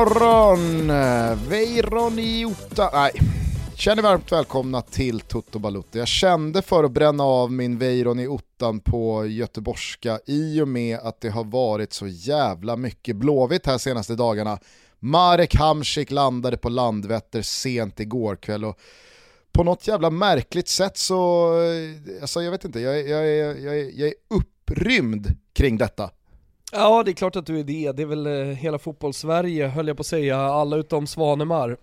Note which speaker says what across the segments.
Speaker 1: morgon! Weiron i Jota... Nej, känner varmt välkomna till Toto Balutto. Jag kände för att bränna av min Weiron i ottan på göteborgska i och med att det har varit så jävla mycket blåvitt här senaste dagarna. Marek Hamsik landade på Landvetter sent igår kväll och på något jävla märkligt sätt så, eh, alltså jag vet inte, jag, jag, jag, jag, jag är upprymd kring detta.
Speaker 2: Ja, det är klart att du är det. Det är väl eh, hela fotbollssverige, höll jag på att säga, alla utom Svanemar.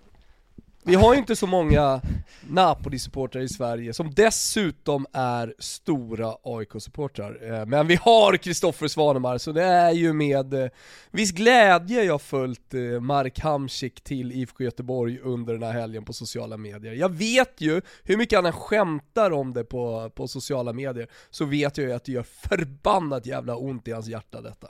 Speaker 2: Vi har ju inte så många Napoli-supportrar i Sverige som dessutom är stora AIK-supportrar. Eh, men vi har Kristoffer Svanemar, så det är ju med eh, viss glädje jag följt eh, Mark Hamsik till IFK Göteborg under den här helgen på sociala medier. Jag vet ju hur mycket han skämtar om det på, på sociala medier, så vet jag ju att det gör förbannat jävla ont i hans hjärta detta.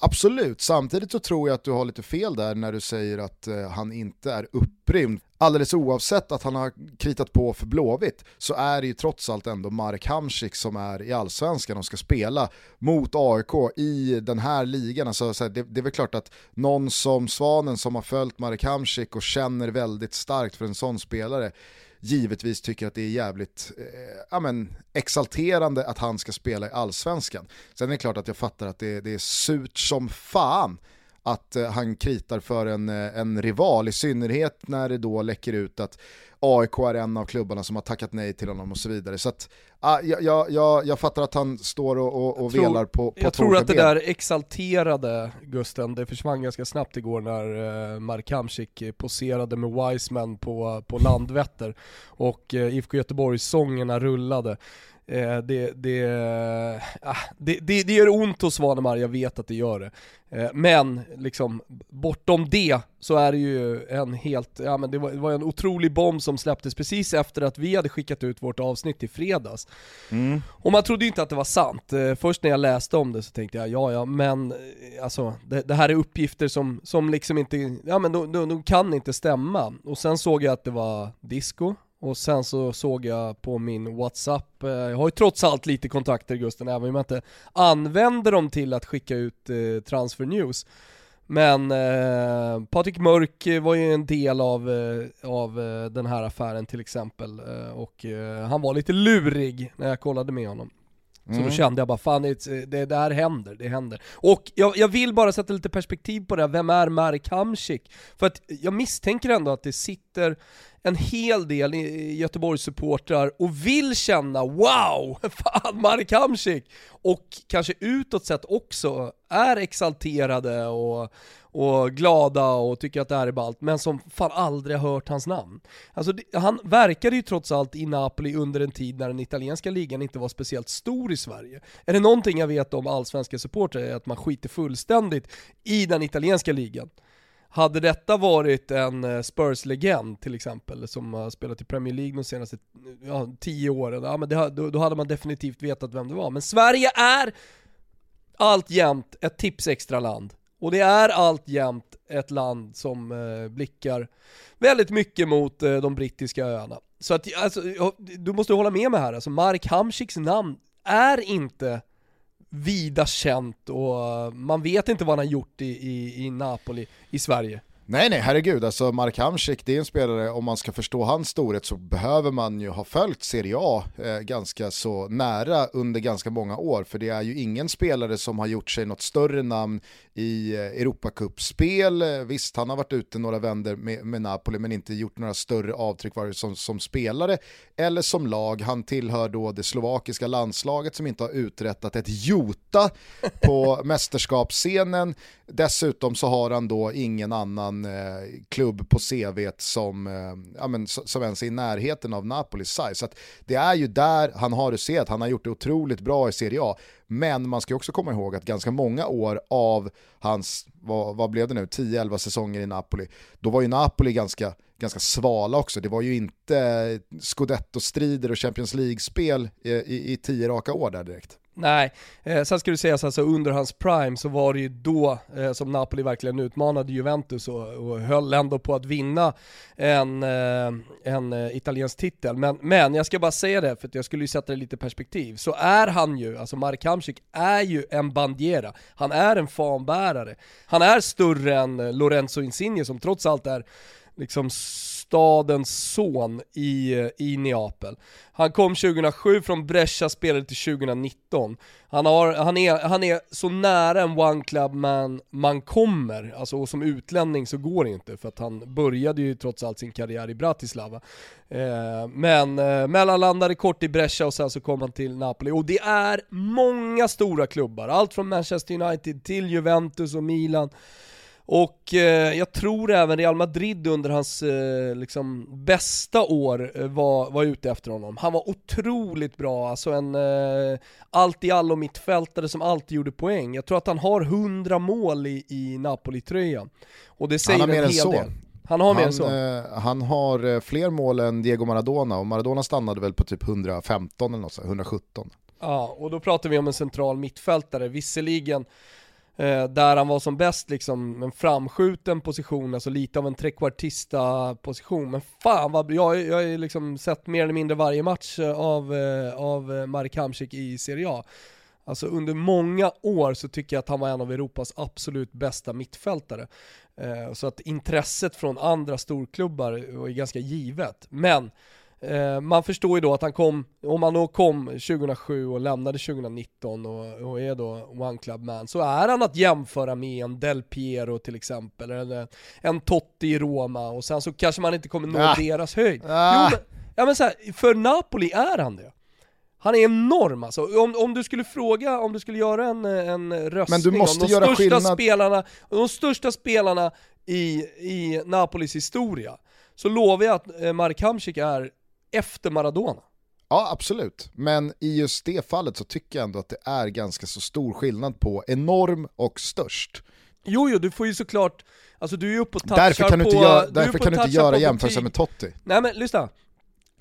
Speaker 1: Absolut, samtidigt så tror jag att du har lite fel där när du säger att eh, han inte är upprymd. Alldeles oavsett att han har kritat på för Blåvitt så är det ju trots allt ändå Marek Hamsik som är i allsvenskan och ska spela mot AIK i den här ligan. Alltså, så här, det, det, är väl klart att någon som Svanen som har följt Marek Hamsik och känner väldigt starkt för en sån spelare givetvis tycker att det är jävligt eh, ja, men, exalterande att han ska spela i allsvenskan. Sen är det klart att jag fattar att det, det är surt som fan att eh, han kritar för en, eh, en rival, i synnerhet när det då läcker ut att AIK är en av klubbarna som har tackat nej till honom och så vidare. Så att, ah, jag, jag, jag fattar att han står och, och, och tror, velar på, på
Speaker 2: Jag tror att det där exalterade, Gusten, det försvann ganska snabbt igår när eh, Mark Hamsik poserade med Wiseman på, på Landvetter och eh, IFK Göteborgs-sångerna rullade. Eh, det, det, ah, det, det, det gör ont hos Svanemar, jag vet att det gör det. Eh, men liksom, bortom det så är det ju en helt, ja men det var, det var en otrolig bomb som släpptes precis efter att vi hade skickat ut vårt avsnitt i fredags. Mm. Och man trodde ju inte att det var sant. Eh, först när jag läste om det så tänkte jag, ja ja men alltså det, det här är uppgifter som, som liksom inte, ja men de, de, de kan inte stämma. Och sen såg jag att det var disco, och sen så såg jag på min WhatsApp, eh, jag har ju trots allt lite kontakter Gusten, även om jag inte använder dem till att skicka ut eh, transfer news. Men eh, Patrik Mörk var ju en del av, eh, av den här affären till exempel, och han var lite lurig när jag kollade med honom. Så mm. då kände jag bara, fan det, det, det här händer, det händer. Och jag, jag, vill bara sätta lite perspektiv på det, vem är Marek Hamsik? För att jag misstänker ändå att det sitter en hel del Göteborgs supportrar och vill känna wow, fan Marek Hamsik! Och kanske utåt sett också är exalterade och, och glada och tycker att det här är ballt, men som fan aldrig har hört hans namn. Alltså han verkade ju trots allt i Napoli under en tid när den italienska ligan inte var speciellt stor i Sverige. Är det någonting jag vet om allsvenska supportrar är att man skiter fullständigt i den italienska ligan. Hade detta varit en eh, Spurs-legend till exempel, som har spelat i Premier League de senaste ja, tio åren, ja, men det, då, då hade man definitivt vetat vem det var. Men Sverige är alltjämt ett tips extra land och det är alltjämt ett land som eh, blickar väldigt mycket mot eh, de brittiska öarna. Så att, alltså, du måste hålla med mig här, alltså Mark Hamsiks namn är inte vida känt och man vet inte vad han har gjort i, i, i Napoli i Sverige.
Speaker 1: Nej nej, herregud, alltså Mark Hamsik, det är en spelare, om man ska förstå hans storhet så behöver man ju ha följt Serie A eh, ganska så nära under ganska många år, för det är ju ingen spelare som har gjort sig något större namn i eh, Europacup-spel. Eh, visst, han har varit ute några vänder med, med, Napoli men inte gjort några större avtryck vare som, som spelare eller som lag. Han tillhör då det slovakiska landslaget som inte har uträttat ett jota på mästerskapsscenen. Dessutom så har han då ingen annan eh, klubb på CV som, eh, ja, men, som ens är i närheten av Napolis size. Så det är ju där han har det sett, han har gjort det otroligt bra i Serie A. Men man ska också komma ihåg att ganska många år av hans, vad, vad blev det nu, 10-11 säsonger i Napoli, då var ju Napoli ganska, ganska svala också. Det var ju inte scudetto-strider och Champions League-spel i, i, i tio raka år där direkt.
Speaker 2: Nej, eh, sen ska du säga så alltså under hans prime så var det ju då eh, som Napoli verkligen utmanade Juventus och, och höll ändå på att vinna en, eh, en eh, italiensk titel. Men, men jag ska bara säga det, för att jag skulle ju sätta det lite perspektiv, så är han ju, alltså Marek Hamsik är ju en bandiera. Han är en fanbärare. Han är större än Lorenzo Insigne som trots allt är liksom stadens son i, i Neapel. Han kom 2007 från Brescia, spelade till 2019. Han, har, han, är, han är så nära en one club man, man kommer, alltså, och som utlänning så går det inte för att han började ju trots allt sin karriär i Bratislava. Eh, men eh, mellanlandade kort i Brescia och sen så kom han till Napoli. Och det är många stora klubbar, allt från Manchester United till Juventus och Milan. Och eh, jag tror även Real Madrid under hans eh, liksom, bästa år eh, var, var ute efter honom. Han var otroligt bra, alltså en eh, allt i allo mittfältare som alltid gjorde poäng. Jag tror att han har 100 mål i, i Napoli-tröjan. Och det säger
Speaker 1: han har
Speaker 2: en
Speaker 1: mer
Speaker 2: hel
Speaker 1: än så.
Speaker 2: del. Han har
Speaker 1: han,
Speaker 2: mer än så.
Speaker 1: Eh, han har eh, fler mål än Diego Maradona och Maradona stannade väl på typ 115 eller något så, 117.
Speaker 2: Ja, och då pratar vi om en central mittfältare, visserligen Eh, där han var som bäst liksom en framskjuten position, alltså lite av en trekvartista position. Men fan vad jag, jag har ju liksom sett mer eller mindre varje match eh, av, eh, av Marek Hamsik i Serie A. Alltså under många år så tycker jag att han var en av Europas absolut bästa mittfältare. Så att intresset från andra storklubbar var ju ganska givet. Men man förstår ju då att han kom, om han då kom 2007 och lämnade 2019 och, och är då One Club Man, så är han att jämföra med en Del Piero till exempel, eller en Totti i Roma, och sen så kanske man inte kommer nå ah. deras höjd. Ah. Jo, men, ja, men så här, för Napoli är han det. Han är enorm alltså. Om, om du skulle fråga, om du skulle göra en, en röstning
Speaker 1: men du måste
Speaker 2: om de
Speaker 1: göra
Speaker 2: största
Speaker 1: skillnad.
Speaker 2: spelarna, de största spelarna i, i Napolis historia, så lovar jag att eh, Mark Hamsik är efter Maradona.
Speaker 1: Ja absolut, men i just det fallet så tycker jag ändå att det är ganska så stor skillnad på enorm och störst.
Speaker 2: Jo, jo, du får ju såklart, alltså du är ju uppe och touchar
Speaker 1: därför kan du inte
Speaker 2: på,
Speaker 1: göra, därför kan du inte göra jämförelsen med Totti.
Speaker 2: Nej men lyssna,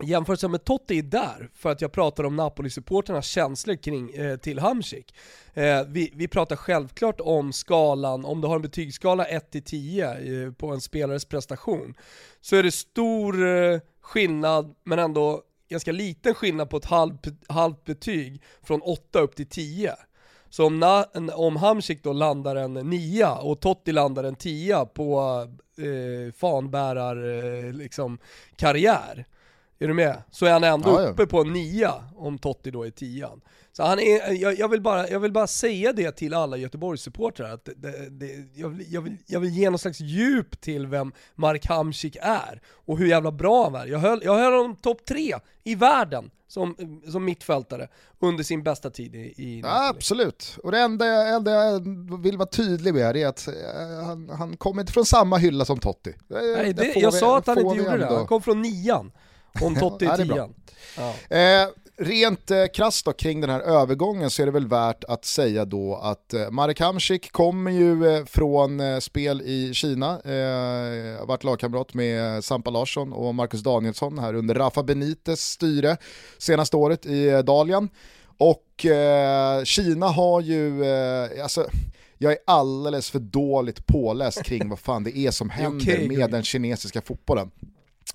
Speaker 2: jämförelsen med Totti är där, för att jag pratar om Napoli-supporternas känslor kring, eh, till Hamsik. Eh, vi, vi pratar självklart om skalan, om du har en betygsskala 1-10 eh, på en spelares prestation, så är det stor eh, skillnad, men ändå ganska liten skillnad på ett halvt, halvt betyg från 8 upp till 10. Så om, na, om Hamsik då landar en 9 och Totti landar en 10 på eh, fanbärar eh, liksom, karriär, är du med? Så är han ändå ja, ja. uppe på en 9 om Totti då är 10 så han är, jag, jag, vill bara, jag vill bara säga det till alla Göteborgssupportrar, att det, det, jag, vill, jag, vill, jag vill ge någon slags djup till vem Mark Hamsik är, och hur jävla bra han är. Jag höll, jag höll honom topp tre i världen som, som mittfältare under sin bästa tid i, i
Speaker 1: ja, Absolut, och det enda jag, enda jag vill vara tydlig med är att eh, han, han kommer inte från samma hylla som Totti.
Speaker 2: Nej, det, jag vi, sa att han inte gjorde det, han kom från nian, om Totti är tian.
Speaker 1: Ja. Eh, rent eh, krasst då, kring den här övergången så är det väl värt att säga då att eh, Marek Hamsik kommer ju eh, från eh, spel i Kina, eh, varit lagkamrat med Sampa Larsson och Marcus Danielsson här under Rafa Benites styre senaste året i eh, Dalian. Och eh, Kina har ju, eh, alltså, jag är alldeles för dåligt påläst kring vad fan det är som händer okay, med den kinesiska fotbollen.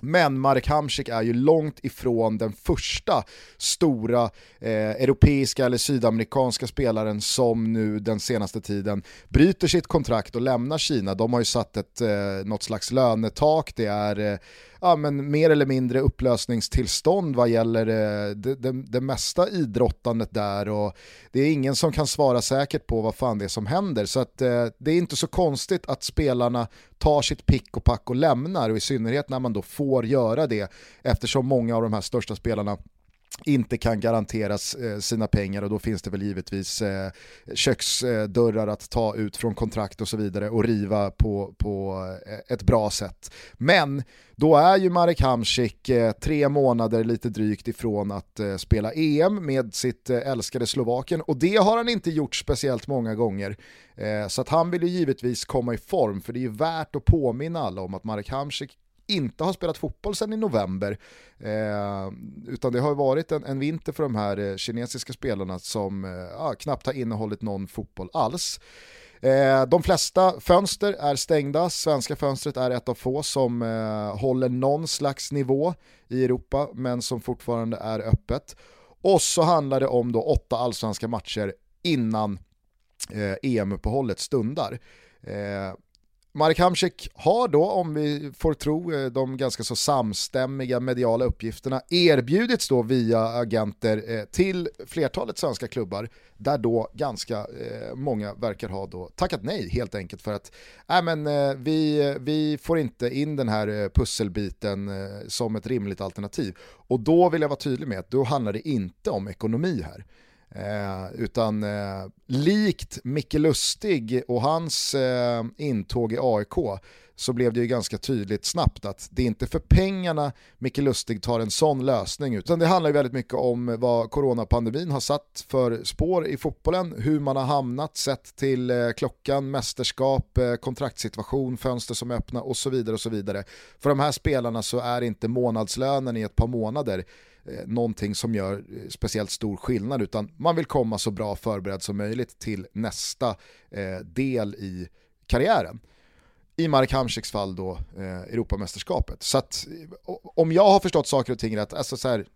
Speaker 1: Men Marek Hamsik är ju långt ifrån den första stora eh, europeiska eller sydamerikanska spelaren som nu den senaste tiden bryter sitt kontrakt och lämnar Kina. De har ju satt ett, eh, något slags lönetak, det är eh, ja, men mer eller mindre upplösningstillstånd vad gäller eh, det, det, det, mesta idrottandet där och det är ingen som kan svara säkert på vad fan det är som händer. Så att, eh, det är inte så konstigt att spelarna tar sitt pick och pack och lämnar och i synnerhet när man då får göra det eftersom många av de här största spelarna inte kan garanteras eh, sina pengar och då finns det väl givetvis eh, köksdörrar att ta ut från kontrakt och så vidare och riva på, på eh, ett bra sätt. Men då är ju Marek Hamsik tre månader lite drygt ifrån att spela EM med sitt älskade Slovakien och det har han inte gjort speciellt många gånger. Så att han vill ju givetvis komma i form för det är ju värt att påminna alla om att Marek Hamsik inte har spelat fotboll sedan i november. Eh, utan det har varit en, en, vinter för de här eh, kinesiska spelarna som eh, knappt har innehållit någon fotboll alls. Eh, de flesta fönster är stängda, svenska fönstret är ett av få som eh, håller någon slags nivå i Europa men som fortfarande är öppet. Och så handlar det om då åtta allsvenska matcher innan eh, EM-uppehållet stundar. Eh, Marek Hamsik har då, om vi får tro eh, de ganska så samstämmiga mediala uppgifterna, erbjudits då via agenter eh, till flertalet svenska klubbar, där då ganska eh, många verkar ha då tackat nej helt enkelt för att äh, men, vi, vi får inte in den här pusselbiten som ett rimligt alternativ. Och då vill jag vara tydlig med att då handlar det inte om ekonomi här. Eh, utan eh, likt Micke Lustig och hans eh, intåg i AIK så blev det ju ganska tydligt snabbt att det är inte för pengarna Micke Lustig tar en sån lösning utan det handlar ju väldigt mycket om vad coronapandemin har satt för spår i fotbollen, hur man har hamnat sett till eh, klockan, mästerskap, eh, kontraktssituation, fönster som är öppna och så vidare och så vidare. För de här spelarna så är inte månadslönen i ett par månader eh, någonting som gör eh, speciellt stor skillnad utan man vill komma så bra förberedd som möjligt till nästa eh, del i karriären. I Marek Hamsiks fall då eh, Europamästerskapet. Så att eh, om jag har förstått saker och ting rätt, alltså så här,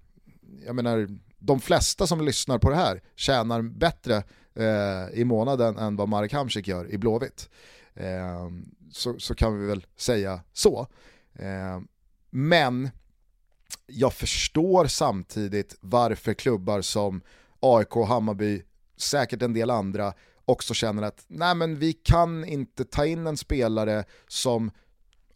Speaker 1: jag menar de flesta som lyssnar på det här tjänar bättre eh, i månaden än vad Marek Hamsik gör i Blåvitt. Eh, så, så kan vi väl säga så. Eh, men jag förstår samtidigt varför klubbar som AIK, Hammarby, säkert en del andra också känner att nej men vi kan inte ta in en spelare som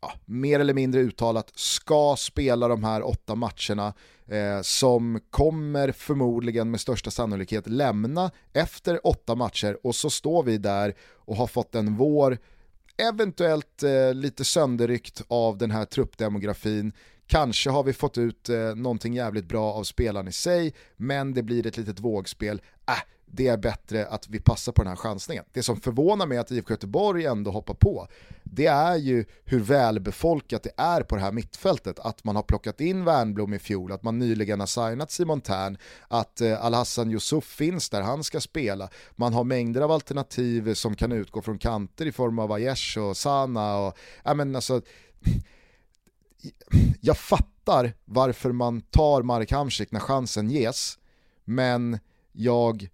Speaker 1: ja, mer eller mindre uttalat ska spela de här åtta matcherna eh, som kommer förmodligen med största sannolikhet lämna efter åtta matcher. Och så står vi där och har fått en vår eventuellt eh, lite sönderryckt av den här truppdemografin. Kanske har vi fått ut eh, någonting jävligt bra av spelaren i sig, men det blir ett litet vågspel. Äh, det är bättre att vi passar på den här chansningen. Det som förvånar mig att IFK Göteborg ändå hoppar på, det är ju hur välbefolkat det är på det här mittfältet. Att man har plockat in Wernbloom i fjol, att man nyligen har signat Simon Tern, att eh, Alhassan Yusuf finns där han ska spela. Man har mängder av alternativ som kan utgå från kanter i form av Aiesh och Sana. Och, ja, men alltså, jag fattar varför man tar Marek Hamsik när chansen ges, men jag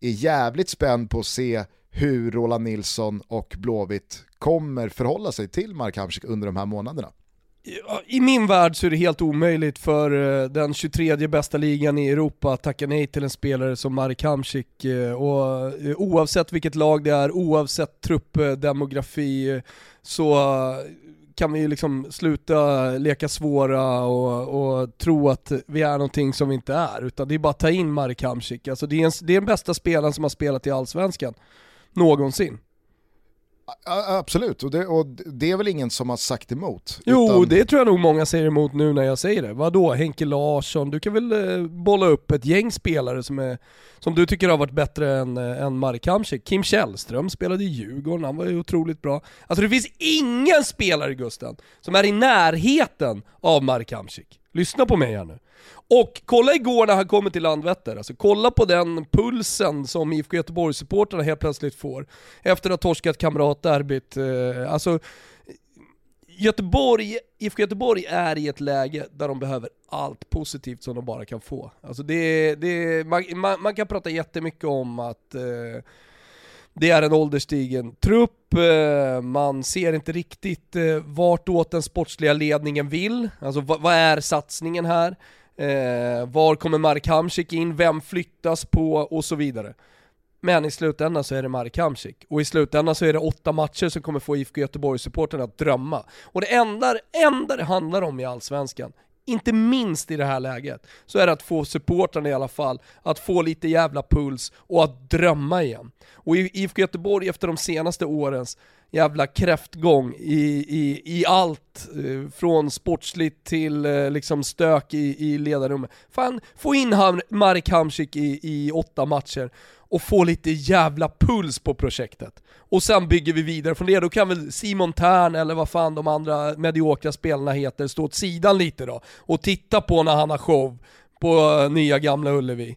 Speaker 1: är jävligt spänd på att se hur Roland Nilsson och Blåvitt kommer förhålla sig till Mark Hamsik under de här månaderna.
Speaker 2: I min värld så är det helt omöjligt för eh, den 23 bästa ligan i Europa att tacka nej till en spelare som Marek Hamsik. Eh, och eh, oavsett vilket lag det är, oavsett truppdemografi, så kan vi ju liksom sluta leka svåra och, och, tro att vi är någonting som vi inte är. Utan det är bara att ta in Marek Hamsik. Alltså det, är en, det är den bästa spelaren som har spelat i Allsvenskan. Någonsin.
Speaker 1: Absolut, och det, och det, är väl ingen som har sagt emot?
Speaker 2: Jo, utan... det tror jag nog många säger emot nu när jag säger det. Vadå, Henke Larsson, du kan väl eh, bolla upp ett gäng spelare som, är, som du tycker har varit bättre än, äh, än Marek Hamsik. Kim Källström spelade i Djurgården, han var ju otroligt bra. Alltså det finns ingen spelare Gusten som är i närheten av Marek Hamsik. Lyssna på mig här nu. Och kolla igår när han kommer till Landvetter, alltså kolla på den pulsen som IFK Göteborg-supportrarna helt plötsligt får efter att ha torskat kamratderbyt. Eh, alltså, Göteborg, IFK Göteborg är i ett läge där de behöver allt positivt som de bara kan få. Alltså det, det, man, man, man kan prata jättemycket om att eh, det är en ålderstigen trupp, eh, man ser inte riktigt eh, vartåt den sportsliga ledningen vill. Alltså vad är satsningen här? Eh, var kommer Mark Hamsik in? Vem flyttas på? Och så vidare. Men i slutändan så är det Mark Hamsik. Och i slutändan så är det åtta matcher som kommer få IFK Göteborg-supporterna att drömma. Och det enda, enda det handlar om i Allsvenskan, inte minst i det här läget, så är det att få supportrarna i alla fall att få lite jävla puls och att drömma igen. Och IFK Göteborg efter de senaste årens jävla kräftgång i, i, i allt, eh, från sportsligt till eh, liksom stök i, i ledarrummet. Fan, få in Ham, Marek Hamsik i, i åtta matcher och få lite jävla puls på projektet. Och sen bygger vi vidare från det. Då kan väl Simon Tern eller vad fan de andra mediokra spelarna heter stå åt sidan lite då och titta på när han har show på eh, nya gamla Ullevi.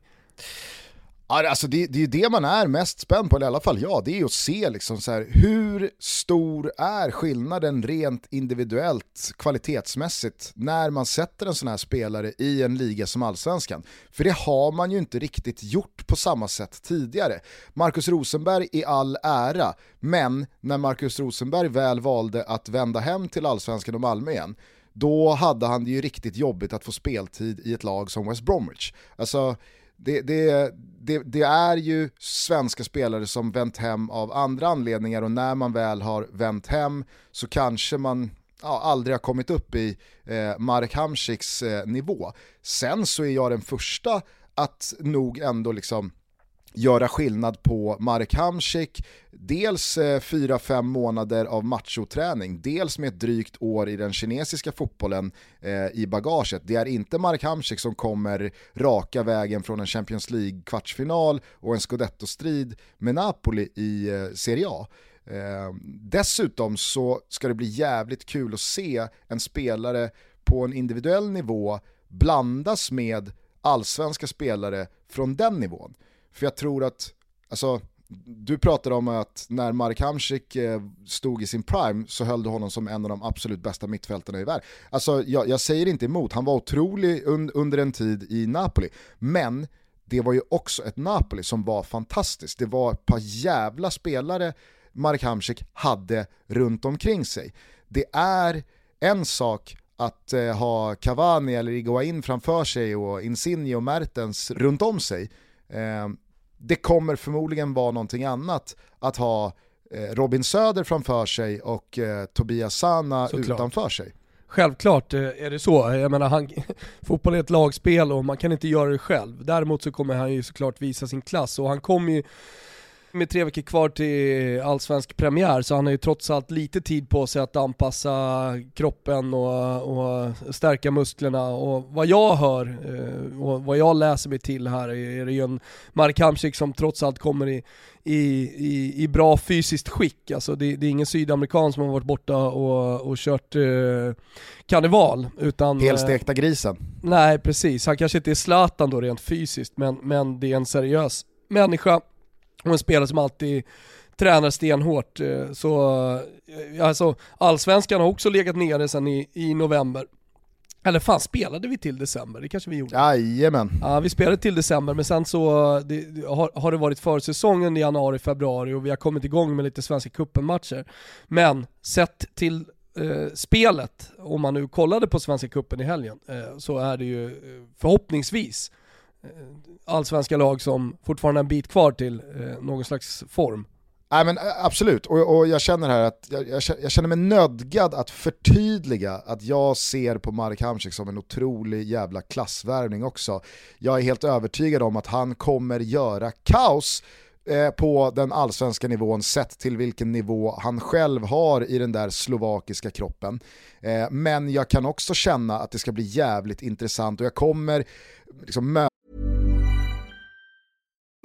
Speaker 1: Alltså det, det är ju det man är mest spänd på, eller i alla fall jag, det är att se liksom så här, hur stor är skillnaden rent individuellt, kvalitetsmässigt, när man sätter en sån här spelare i en liga som allsvenskan. För det har man ju inte riktigt gjort på samma sätt tidigare. Marcus Rosenberg i all ära, men när Marcus Rosenberg väl valde att vända hem till allsvenskan och Malmö igen, då hade han det ju riktigt jobbigt att få speltid i ett lag som West Bromwich. Alltså, det, det, det, det, är ju svenska spelare som vänt hem av andra anledningar och när man väl har vänt hem så kanske man ja, aldrig har kommit upp i eh, Marek Hamsiks eh, nivå. Sen så är jag den första att nog ändå liksom göra skillnad på Marek Hamsik, dels eh, 4-5 månader av machoträning, dels med ett drygt år i den kinesiska fotbollen eh, i bagaget. Det är inte Marek Hamsik som kommer raka vägen från en Champions League-kvartsfinal och en scudetto-strid med Napoli i eh, Serie A. Eh, dessutom så ska det bli jävligt kul att se en spelare på en individuell nivå blandas med allsvenska spelare från den nivån. För jag tror att, alltså, du pratade om att när Marek Hamsik eh, stod i sin prime så höll du honom som en av de absolut bästa mittfältarna i världen. Alltså jag, jag säger inte emot, han var otrolig un, under en tid i Napoli, men det var ju också ett Napoli som var fantastiskt. Det var ett par jävla spelare Marek Hamsik hade runt omkring sig. Det är en sak att eh, ha Cavani eller Iguain framför sig och Insigne och Mertens runt om sig. Eh, det kommer förmodligen vara någonting annat att ha eh, Robin Söder framför sig och eh, Tobias Sana Såklart. utanför sig.
Speaker 2: Självklart är det så. Jag menar, han, fotboll är ett lagspel och man kan inte göra det själv. Däremot så kommer han ju såklart visa sin klass och han kommer ju med tre veckor kvar till allsvensk premiär så han har ju trots allt lite tid på sig att anpassa kroppen och, och stärka musklerna och vad jag hör eh, och vad jag läser mig till här är det ju en Mark Hamsik som trots allt kommer i, i, i, i bra fysiskt skick. Alltså det, det, är ingen sydamerikan som har varit borta och, och kört eh, karneval. Utan,
Speaker 1: Helstekta grisen. Eh,
Speaker 2: nej precis, han kanske inte är Zlatan då rent fysiskt men, men det är en seriös människa och en spelare som alltid tränar stenhårt. Eh, så eh, alltså, allsvenskan har också legat nere sedan i, i november. Eller fan, spelade vi till december? Det kanske vi gjorde?
Speaker 1: Jajamän.
Speaker 2: Ja, vi spelade till december, men sen så det, har, har, det varit försäsongen i januari, februari och vi har kommit igång med lite Svenska cupen-matcher. Men sett till eh, spelet, om man nu kollade på Svenska cupen i helgen, eh, så är det ju eh, förhoppningsvis Eh, allsvenska lag som fortfarande har en bit kvar till eh, någon slags form.
Speaker 1: Nej men eh, absolut, och, och jag känner här att jag, jag, jag, känner mig nödgad att förtydliga att jag ser på Marek Hamsik som en otrolig jävla klassvärvning också. Jag är helt övertygad om att han kommer göra kaos på den allsvenska nivån sett till vilken nivå han själv har i den där slovakiska kroppen. Men jag kan också känna att det ska bli jävligt intressant och jag kommer liksom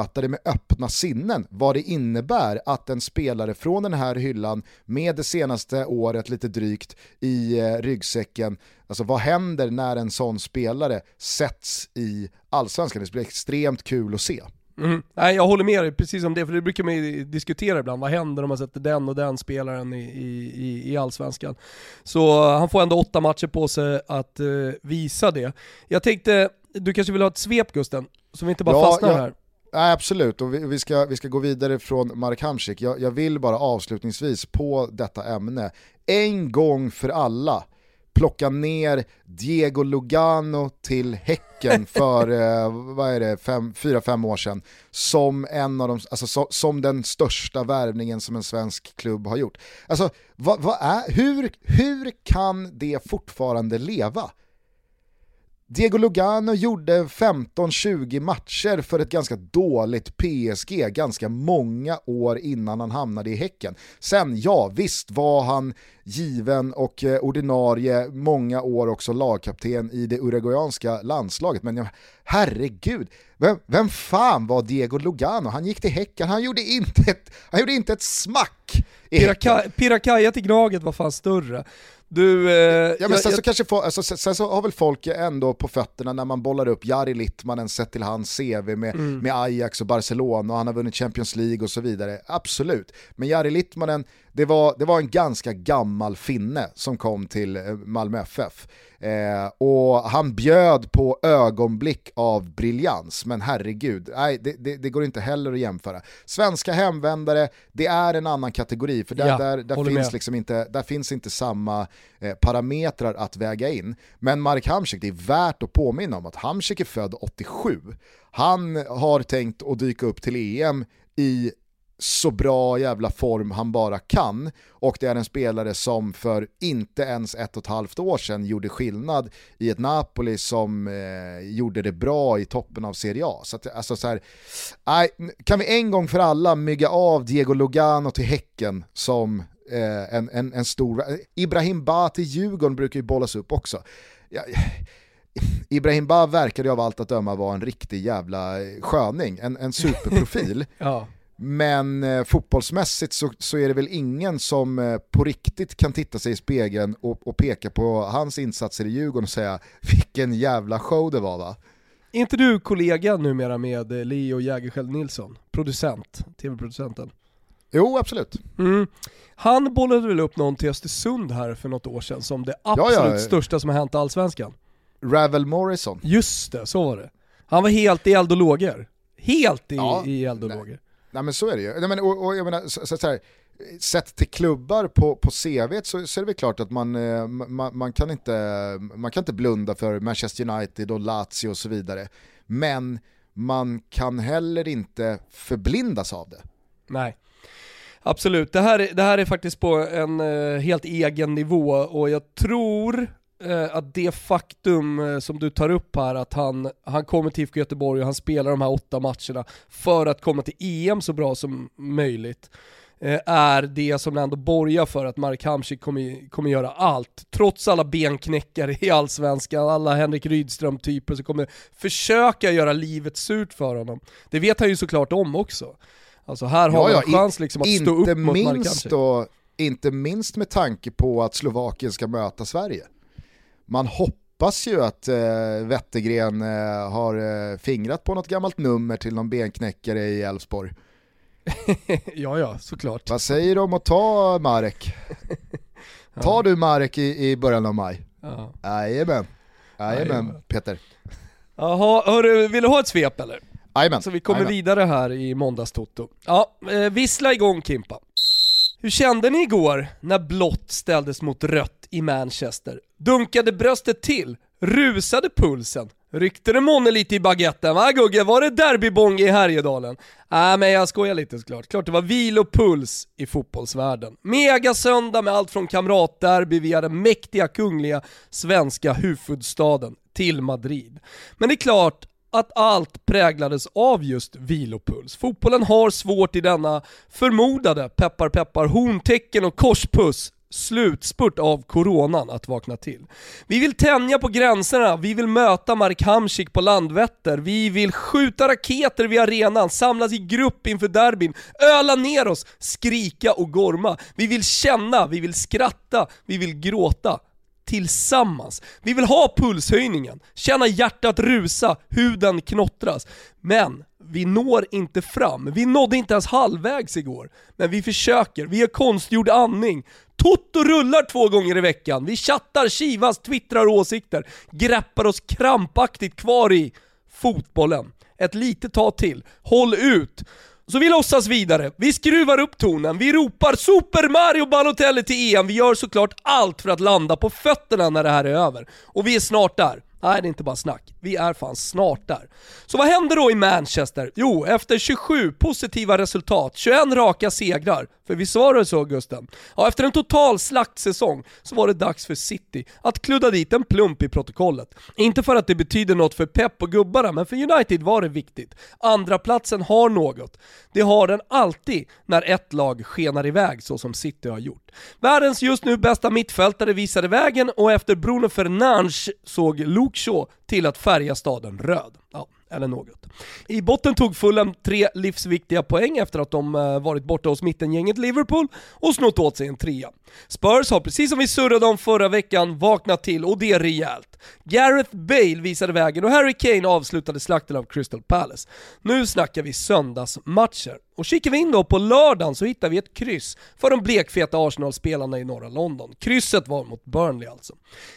Speaker 1: fattade med öppna sinnen vad det innebär att en spelare från den här hyllan med det senaste året lite drygt i eh, ryggsäcken, alltså vad händer när en sån spelare sätts i allsvenskan? Det blir extremt kul att se.
Speaker 2: Mm. Nej, jag håller med dig precis om det, för det brukar man ju diskutera ibland. Vad händer om man sätter den och den spelaren i, i, i Allsvenskan? Så han får ändå åtta matcher på sig att uh, visa det. Jag tänkte, du kanske vill ha ett svep Gusten? Så vi inte bara ja, fastnar jag, här.
Speaker 1: Nej, absolut, och vi, vi, ska, vi ska gå vidare från Marek Hamsik. Jag, jag vill bara avslutningsvis på detta ämne, en gång för alla, plocka ner Diego Lugano till Häcken för, eh, vad är det, fem, fyra, fem år sedan. Som, en av de, alltså, so, som den största värvningen som en svensk klubb har gjort. Alltså, vad, vad är, hur, hur kan det fortfarande leva? Diego Lugano gjorde 15-20 matcher för ett ganska dåligt PSG ganska många år innan han hamnade i Häcken. Sen, ja visst var han given och eh, ordinarie många år också lagkapten i det uruguayanska landslaget. Men herregud, vem, vem fan var Diego Lugano? Han gick till Häcken, han gjorde inte ett, han gjorde inte ett smack i
Speaker 2: Piraka, Pirakaja till Gnaget var fan större. Du, eh,
Speaker 1: ja, men sen, jag, så kanske alltså, sen, så har väl folk ändå på fötterna när man bollar upp Jari Littmanen sett till hans CV med, mm. med Ajax och Barcelona och han har vunnit Champions League och så vidare. Absolut, men Jari Littmanen, det var, det var en ganska gammal finne som kom till eh, Malmö FF. Eh, och han bjöd på ögonblick av briljans, men herregud, nej, det, det, det, går inte heller att jämföra. Svenska hemvändare, det är en annan kategori, för där, ja, där, där, finns, liksom inte, där finns inte samma eh, parametrar att väga in. Men Marek Hamsik, det är värt att påminna om att Hamsik är född 87. Han har tänkt att dyka upp till EM i så bra jävla form han bara kan och det är en spelare som för inte ens ett och ett halvt år sedan gjorde skillnad i ett Napoli som eh, gjorde det bra i toppen av Serie A. Så att, alltså så här, nej, kan vi en gång för alla mygga av Diego Lugano till Häcken som eh, en, en, en stor... Ibrahim Ba till Djurgården brukar ju bollas upp också. Ja, Ibrahim Ba verkade ju av allt att döma vara en riktig jävla sköning, en, en superprofil.
Speaker 2: ja.
Speaker 1: Men eh, fotbollsmässigt så, så, är det väl ingen som eh, på riktigt kan titta sig i spegeln och, och, peka på hans insatser i Djurgården och säga vilken jävla show det var va?
Speaker 2: Är inte du kollega numera med eh, Leo Jägerskiöld Nilsson, producent, tv-producenten?
Speaker 1: Jo, absolut.
Speaker 2: Mm. Han bollade väl upp någon till Östersund här för något år sedan som det absolut ja, ja. största som har hänt Allsvenskan.
Speaker 1: Ravel Morrison.
Speaker 2: Just det, så var det. Han var helt i eld och lågor. Helt i, ja, i eld och lågor.
Speaker 1: Nej men så är det ju. Nej, men, och, och jag menar, så, så, så här, sett till klubbar på, på CV så, så är det väl klart att man, eh, man, man, kan inte, man kan inte blunda för Manchester United och Lazio och så vidare. Men man kan heller inte förblindas av det.
Speaker 2: Nej. Absolut, det här, det här är faktiskt på en eh, helt egen nivå och jag tror att det faktum uh, som du tar upp här, att han, han kommer till IFK Göteborg och han spelar de här åtta matcherna för att komma till EM så bra som möjligt, är det som ändå borgar för att Mark Hamsik kommer, kommer göra allt. Trots alla benknäckare i Allsvenskan, alla Henrik Rydström-typer som kommer försöka göra livet surt för honom. Det vet han ju såklart om också. Alltså här har ja, en chans liksom att stå upp mot minst då,
Speaker 1: Inte minst med tanke på att Slovakien ska möta Sverige. Man hoppas ju att eh, Wettergren eh, har eh, fingrat på något gammalt nummer till någon benknäckare i Elfsborg.
Speaker 2: ja, ja, såklart.
Speaker 1: Vad säger du om att ta Marek? Tar du Marek i, i början av maj? Ja. Jajamän. Jajamän, Peter.
Speaker 2: Jaha, hörru, vill du ha ett svep eller?
Speaker 1: Amen.
Speaker 2: Så vi kommer Amen. vidare här i måndagstoto. Ja, eh, vissla igång Kimpa. Hur kände ni igår när blått ställdes mot rött i Manchester? Dunkade bröstet till? Rusade pulsen? Ryckte det månne lite i baguetten va Gugge? Var det derbybong i Härjedalen? Nej äh, men jag skojar lite såklart. Klart det var vilopuls i fotbollsvärlden. Mega söndag med allt från kamratderby via den mäktiga kungliga svenska huvudstaden till Madrid. Men det är klart att allt präglades av just vilopuls. Fotbollen har svårt i denna förmodade, peppar peppar, horntecken och korspuss slutspurt av coronan att vakna till. Vi vill tänja på gränserna, vi vill möta Mark Hamsik på Landvetter, vi vill skjuta raketer vid arenan, samlas i grupp inför derbyn, öla ner oss, skrika och gorma. Vi vill känna, vi vill skratta, vi vill gråta tillsammans. Vi vill ha pulshöjningen, känna hjärtat rusa, huden knottras. Men vi når inte fram. Vi nådde inte ens halvvägs igår. Men vi försöker, vi har konstgjord andning. Toto rullar två gånger i veckan. Vi chattar, kivas, twittrar åsikter. Greppar oss krampaktigt kvar i fotbollen. Ett litet tag till. Håll ut! Så vi låtsas vidare, vi skruvar upp tonen, vi ropar Super Mario Balotelli till EM, vi gör såklart allt för att landa på fötterna när det här är över. Och vi är snart där. Nej, det är inte bara snack. Vi är fan snart där. Så vad händer då i Manchester? Jo, efter 27 positiva resultat, 21 raka segrar, för vi var det så Gusten? Ja, efter en total slaktsäsong så var det dags för City att kludda dit en plump i protokollet. Inte för att det betyder något för Pep och gubbarna, men för United var det viktigt. Andra platsen har något. Det har den alltid när ett lag skenar iväg så som City har gjort. Världens just nu bästa mittfältare visade vägen och efter Bruno Fernandes såg Luke Shaw till att färga staden röd. Ja, eller något. I botten tog Fulham tre livsviktiga poäng efter att de eh, varit borta hos mittengänget Liverpool och snott åt sig en trea. Spurs har precis som vi surrade om förra veckan vaknat till och det rejält. Gareth Bale visade vägen och Harry Kane avslutade slakten av Crystal Palace. Nu snackar vi söndagsmatcher. Och kikar vi in då på lördagen så hittar vi ett kryss för de blekfeta Arsenal-spelarna i norra London. Krysset var mot Burnley alltså.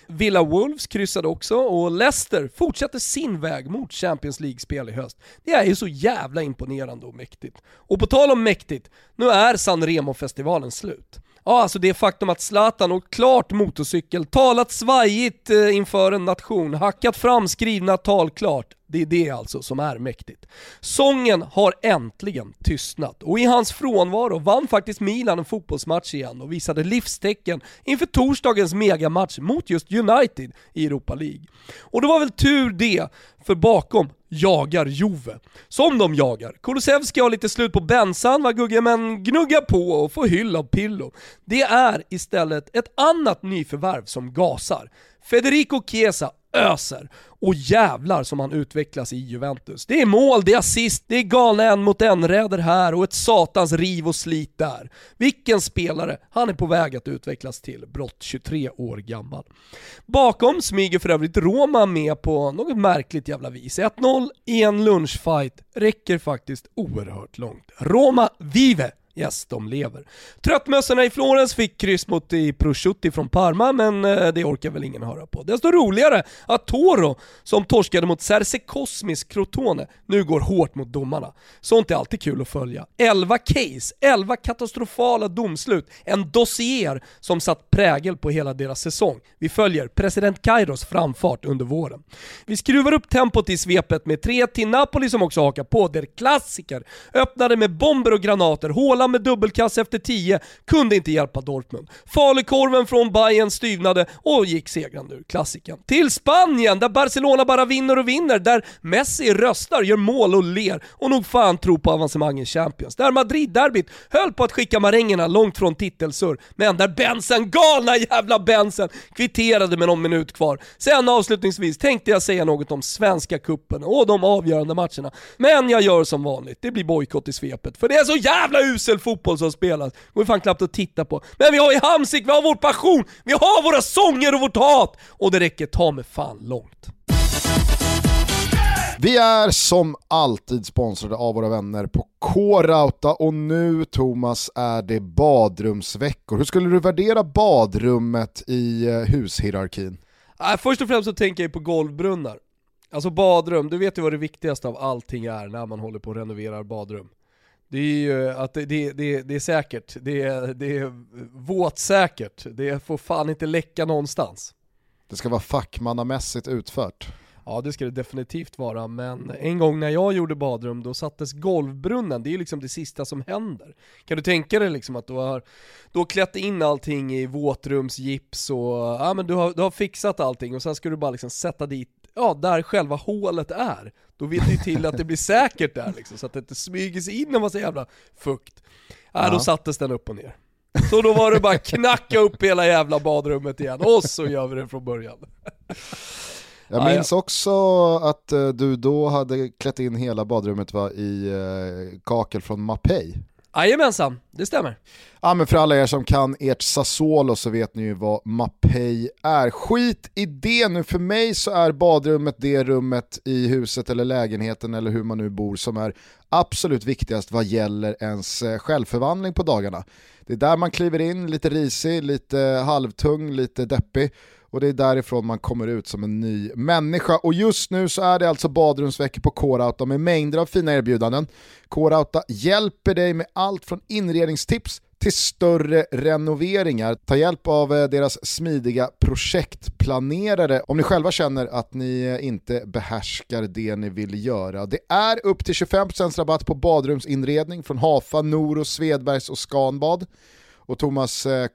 Speaker 2: Villa Wolves kryssade också och Leicester fortsätter sin väg mot Champions League-spel i höst. Det är ju så jävla imponerande och mäktigt. Och på tal om mäktigt, nu är San Remo-festivalen slut. Ja, alltså det faktum att Zlatan och klart motorcykel, talat svajigt eh, inför en nation, hackat fram skrivna tal klart. Det är det alltså som är mäktigt. Sången har äntligen tystnat och i hans frånvaro vann faktiskt Milan en fotbollsmatch igen och visade livstecken inför torsdagens megamatch mot just United i Europa League. Och det var väl tur det, för bakom jagar Jove. Som de jagar. Kulusevski har lite slut på bensan va Gugge, men gnuggar på och får hyll av Pillo. Det är istället ett annat nyförvärv som gasar. Federico Chiesa öser. Och jävlar som han utvecklas i Juventus. Det är mål, det är assist, det är galna en mot en räder här och ett satans riv och slit där. Vilken spelare han är på väg att utvecklas till, brott 23 år gammal. Bakom smyger för övrigt Roma med på något märkligt jävla vis. 1-0 i en lunchfight räcker faktiskt oerhört långt. Roma vive! Yes, de lever. Tröttmössorna i Florens fick kryss mot i Prosciutti från Parma, men eh, det orkar väl ingen höra på. Desto roligare att Toro, som torskade mot Cerse Cosmis Crotone, nu går hårt mot domarna. Sånt är alltid kul att följa. 11 case, 11 katastrofala domslut, en dossier som satt prägel på hela deras säsong. Vi följer president Kairos framfart under våren. Vi skruvar upp tempot i svepet med 3 till Napoli som också hakar på, der klassiker öppnade med bomber och granater, håla med dubbelkass efter 10, kunde inte hjälpa Dortmund. Falukorven från Bayern styvnade och gick segrande ur klassiken. Till Spanien, där Barcelona bara vinner och vinner, där Messi röstar, gör mål och ler och nog fan tror på avancemang i Champions. Där Madrid-derbyt höll på att skicka marängerna långt från titelsurr, men där Bensen, galna jävla Bensen, kvitterade med någon minut kvar. Sen avslutningsvis tänkte jag säga något om svenska kuppen och de avgörande matcherna, men jag gör som vanligt, det blir bojkott i svepet, för det är så jävla uselt usel fotboll som spelas. går fan knappt att titta på. Men vi har ju Hamsik, vi har vår passion, vi har våra sånger och vårt hat! Och det räcker ta med fan långt.
Speaker 1: Vi är som alltid sponsrade av våra vänner på K-Rauta och nu Thomas är det badrumsveckor. Hur skulle du värdera badrummet i eh, hushierarkin?
Speaker 2: Äh, först och främst så tänker jag på golvbrunnar. Alltså badrum, du vet ju vad det viktigaste av allting är när man håller på och renoverar badrum. Det är ju att det, det, det, det är säkert, det är, det är våtsäkert, det får fan inte läcka någonstans.
Speaker 1: Det ska vara fackmannamässigt utfört.
Speaker 2: Ja det ska det definitivt vara, men en gång när jag gjorde badrum då sattes golvbrunnen, det är ju liksom det sista som händer. Kan du tänka dig liksom att du har, du har klätt in allting i våtrumsgips och ja, men du, har, du har fixat allting och sen ska du bara liksom sätta dit, ja där själva hålet är. Då vill det ju till att det blir säkert där liksom, så att det inte smyger sig in en massa jävla fukt. Ja, då sattes den upp och ner. Så då var det bara knacka upp hela jävla badrummet igen, och så gör vi det från början.
Speaker 1: Jag minns också att eh, du då hade klätt in hela badrummet va, i uh, kakel från Mapei.
Speaker 2: Jajamensan, det stämmer.
Speaker 1: Ja men för alla er som kan ert Sassuolo så vet ni ju vad Mapei är. Skit i det nu, för mig så är badrummet det rummet i huset eller lägenheten eller hur man nu bor som är absolut viktigast vad gäller ens eh, självförvandling på dagarna. Det är där man kliver in lite risig, lite halvtung, lite deppig och det är därifrån man kommer ut som en ny människa. Och just nu så är det alltså badrumsveckor på K-Rauta med mängder av fina erbjudanden. K-Rauta hjälper dig med allt från inredningstips till större renoveringar. Ta hjälp av eh, deras smidiga projektplanerare om ni själva känner att ni eh, inte behärskar det ni vill göra. Det är upp till 25% rabatt på badrumsinredning från Hafa, Noro, Svedbergs och Scanbad. Och Thomas, eh,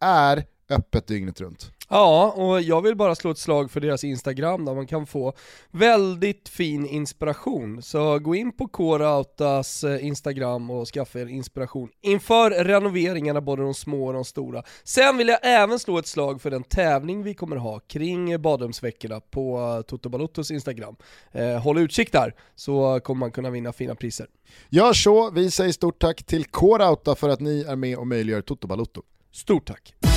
Speaker 1: är öppet dygnet runt.
Speaker 2: Ja, och jag vill bara slå ett slag för deras Instagram där man kan få väldigt fin inspiration. Så gå in på K-Rautas eh, Instagram och skaffa er inspiration inför renoveringarna, både de små och de stora. Sen vill jag även slå ett slag för den tävling vi kommer ha kring badrumsveckorna på Toto Balottos Instagram. Eh, håll utkik där, så kommer man kunna vinna fina priser.
Speaker 1: Gör så, vi säger stort tack till K-Rauta för att ni är med och möjliggör Toto Balotto.
Speaker 2: Stort tack!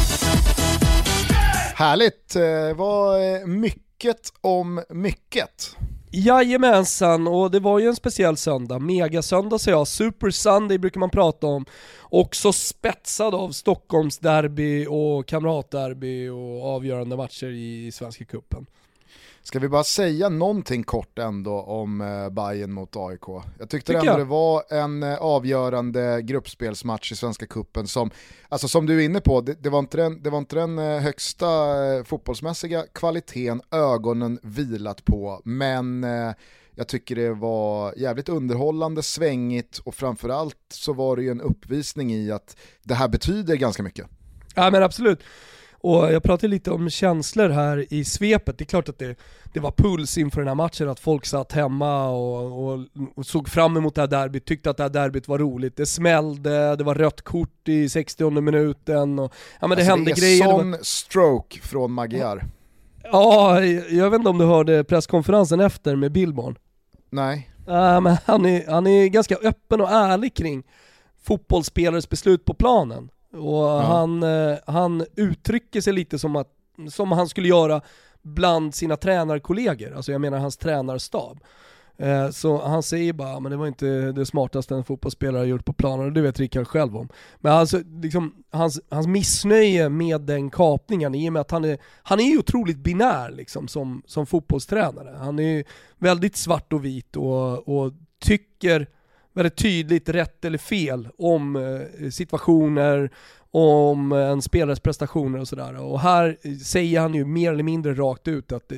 Speaker 1: Härligt, eh, det var eh, mycket om mycket.
Speaker 2: Jajamensan, och det var ju en speciell söndag. Megasöndag säger jag, Super Sunday brukar man prata om. Också spetsad av Stockholmsderby och kamratderby och avgörande matcher i Svenska Cupen.
Speaker 1: Ska vi bara säga någonting kort ändå om eh, Bayern mot AIK? Jag tyckte Tycker ändå jag. det var en eh, avgörande gruppspelsmatch i Svenska Kuppen som, alltså som du är inne på, det, det var inte den, det var inte den eh, högsta fotbollsmässiga kvaliteten ögonen vilat på, men jag tycker det var jävligt underhållande, svängigt och framförallt så var det ju en uppvisning i att det här betyder ganska mycket.
Speaker 2: Ja men absolut. Och jag pratade lite om känslor här i svepet, det är klart att det, det var puls inför den här matchen, att folk satt hemma och, och, och, såg fram emot det här derbyt, tyckte att det här derbyt var roligt. Det smällde, det var rött kort i 60 minuten och ja men det alltså hände
Speaker 1: det
Speaker 2: är grejer.
Speaker 1: sån var... stroke från Magyar.
Speaker 2: Ja, jag vet inte om du hörde presskonferensen efter med Billborn?
Speaker 1: Nej.
Speaker 2: Ja, men han, är, han är ganska öppen och ärlig kring fotbollsspelares beslut på planen. Och ja. han, eh, han uttrycker sig lite som, att, som han skulle göra bland sina tränarkollegor, alltså jag menar hans tränarstab. Eh, så han säger bara, men det var inte det smartaste en fotbollsspelare har gjort på planen, och det vet Rickard själv om. Men alltså, liksom, hans, hans missnöje med den kapningen, i och med att han är, han är ju otroligt binär liksom, som, som fotbollstränare. Han är väldigt svart och vit och, och tycker väldigt tydligt rätt eller fel om eh, situationer, om en spelares prestationer och sådär. Och här säger han ju mer eller mindre rakt ut att eh,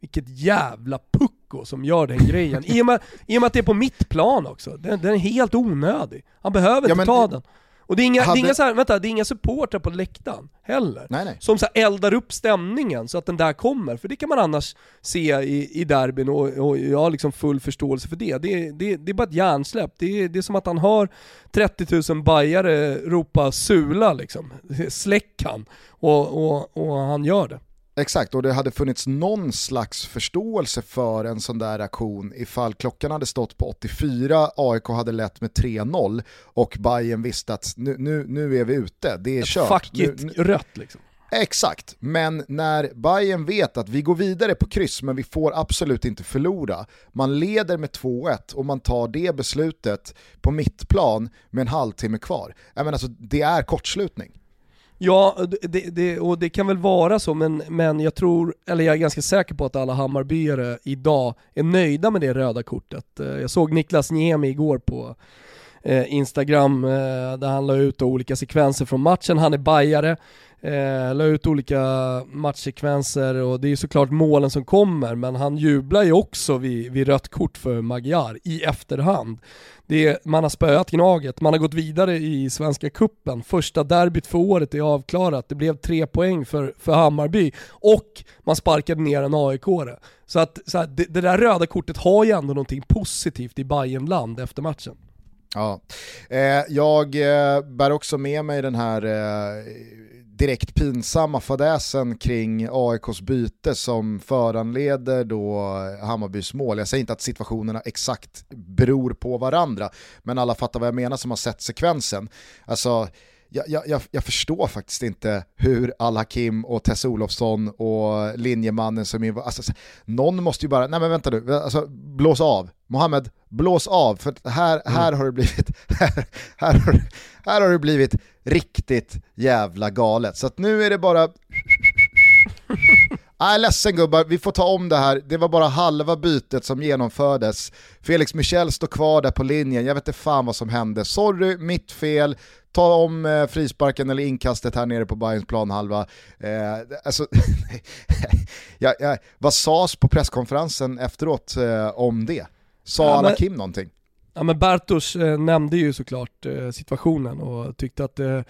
Speaker 2: vilket jävla pucko som gör den grejen. I och med, i och med att det är på mitt plan också. Den, den är helt onödig. Han behöver ja, inte ta den. Och det är inga, hade... det är inga, så här, vänta, det är inga supportrar på läktaren heller.
Speaker 1: Nej, nej.
Speaker 2: Som så eldar upp stämningen så att den där kommer. För det kan man annars se i, i derbyn och, och jag har liksom full förståelse för det. Det, det, det är bara ett hjärnsläpp. Det, det är som att han hör 30 000 bajare ropa sula liksom. Släck han. Och, och, och han gör det.
Speaker 1: Exakt, och det hade funnits någon slags förståelse för en sån där aktion ifall klockan hade stått på 84, AIK hade lett med 3-0 och Bayern visste att nu, nu, nu är vi ute, det är kört.
Speaker 2: Fuck it, nu, rött liksom.
Speaker 1: Exakt, men när Bayern vet att vi går vidare på kryss men vi får absolut inte förlora. Man leder med 2-1 och man tar det beslutet på mittplan med en halvtimme kvar. Jag menar, alltså, det är kortslutning.
Speaker 2: Ja, det, det, och det kan väl vara så, men, men jag tror, eller jag är ganska säker på att alla Hammarbyare idag är nöjda med det röda kortet. Eh, jag såg Niklas Niemi igår på eh, Instagram eh, där han la ut olika sekvenser från matchen. Han är bajare, eh, la ut olika matchsekvenser och det är såklart målen som kommer men han jublar ju också vid, vid rött kort för Magyar i efterhand. Det man har spöat Gnaget, man har gått vidare i Svenska Kuppen. första derbyt för året är avklarat, det blev tre poäng för, för Hammarby och man sparkade ner en aik -are. Så att så här, det, det, där röda kortet har ju ändå någonting positivt i Bayernland efter matchen.
Speaker 1: Ja, eh, jag eh, bär också med mig den här eh, direkt pinsamma fadäsen kring AIKs byte som föranleder då Hammarbys mål. Jag säger inte att situationerna exakt beror på varandra, men alla fattar vad jag menar som har sett sekvensen. Alltså, jag, jag, jag, förstår faktiskt inte hur Al-Hakim och Tess Olofsson och linjemannen som är, alltså, någon måste ju bara, nej men vänta nu, alltså, blås av. Mohammed, blås av, för här, mm. här har det blivit, här, här, har, här har det blivit riktigt jävla galet. Så att nu är det bara Jag är ledsen gubbar, vi får ta om det här. Det var bara halva bytet som genomfördes. Felix Michel står kvar där på linjen, jag vet inte fan vad som hände. Sorry, mitt fel ta om eh, frisparken eller inkastet här nere på Bayerns planhalva. Eh, alltså, ja, ja, vad sades på presskonferensen efteråt eh, om det? Sa ja, Anna Kim någonting?
Speaker 2: Ja men Bartosz eh, nämnde ju såklart eh, situationen och tyckte att eh,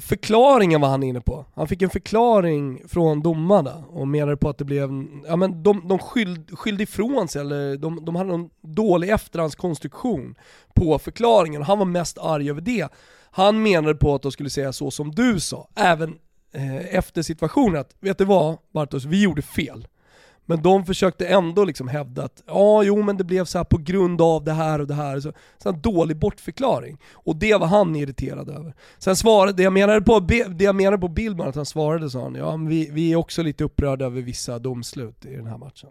Speaker 2: förklaringen var han inne på. Han fick en förklaring från domarna och menade på att det blev, ja men de, de skyld, skyllde ifrån sig, eller de, de hade någon dålig efterhandskonstruktion på förklaringen och han var mest arg över det. Han menade på att de skulle säga så som du sa, även eh, efter situationen att, vet du vad Bartos, vi gjorde fel. Men de försökte ändå liksom hävda att ja, jo men det blev så här på grund av det här och det här. Så, så en dålig bortförklaring. Och det var han irriterad över. Sen svarade, det jag menade på, det jag menade på Billman, att han svarade sa han, ja men vi, vi är också lite upprörda över vissa domslut i den här matchen.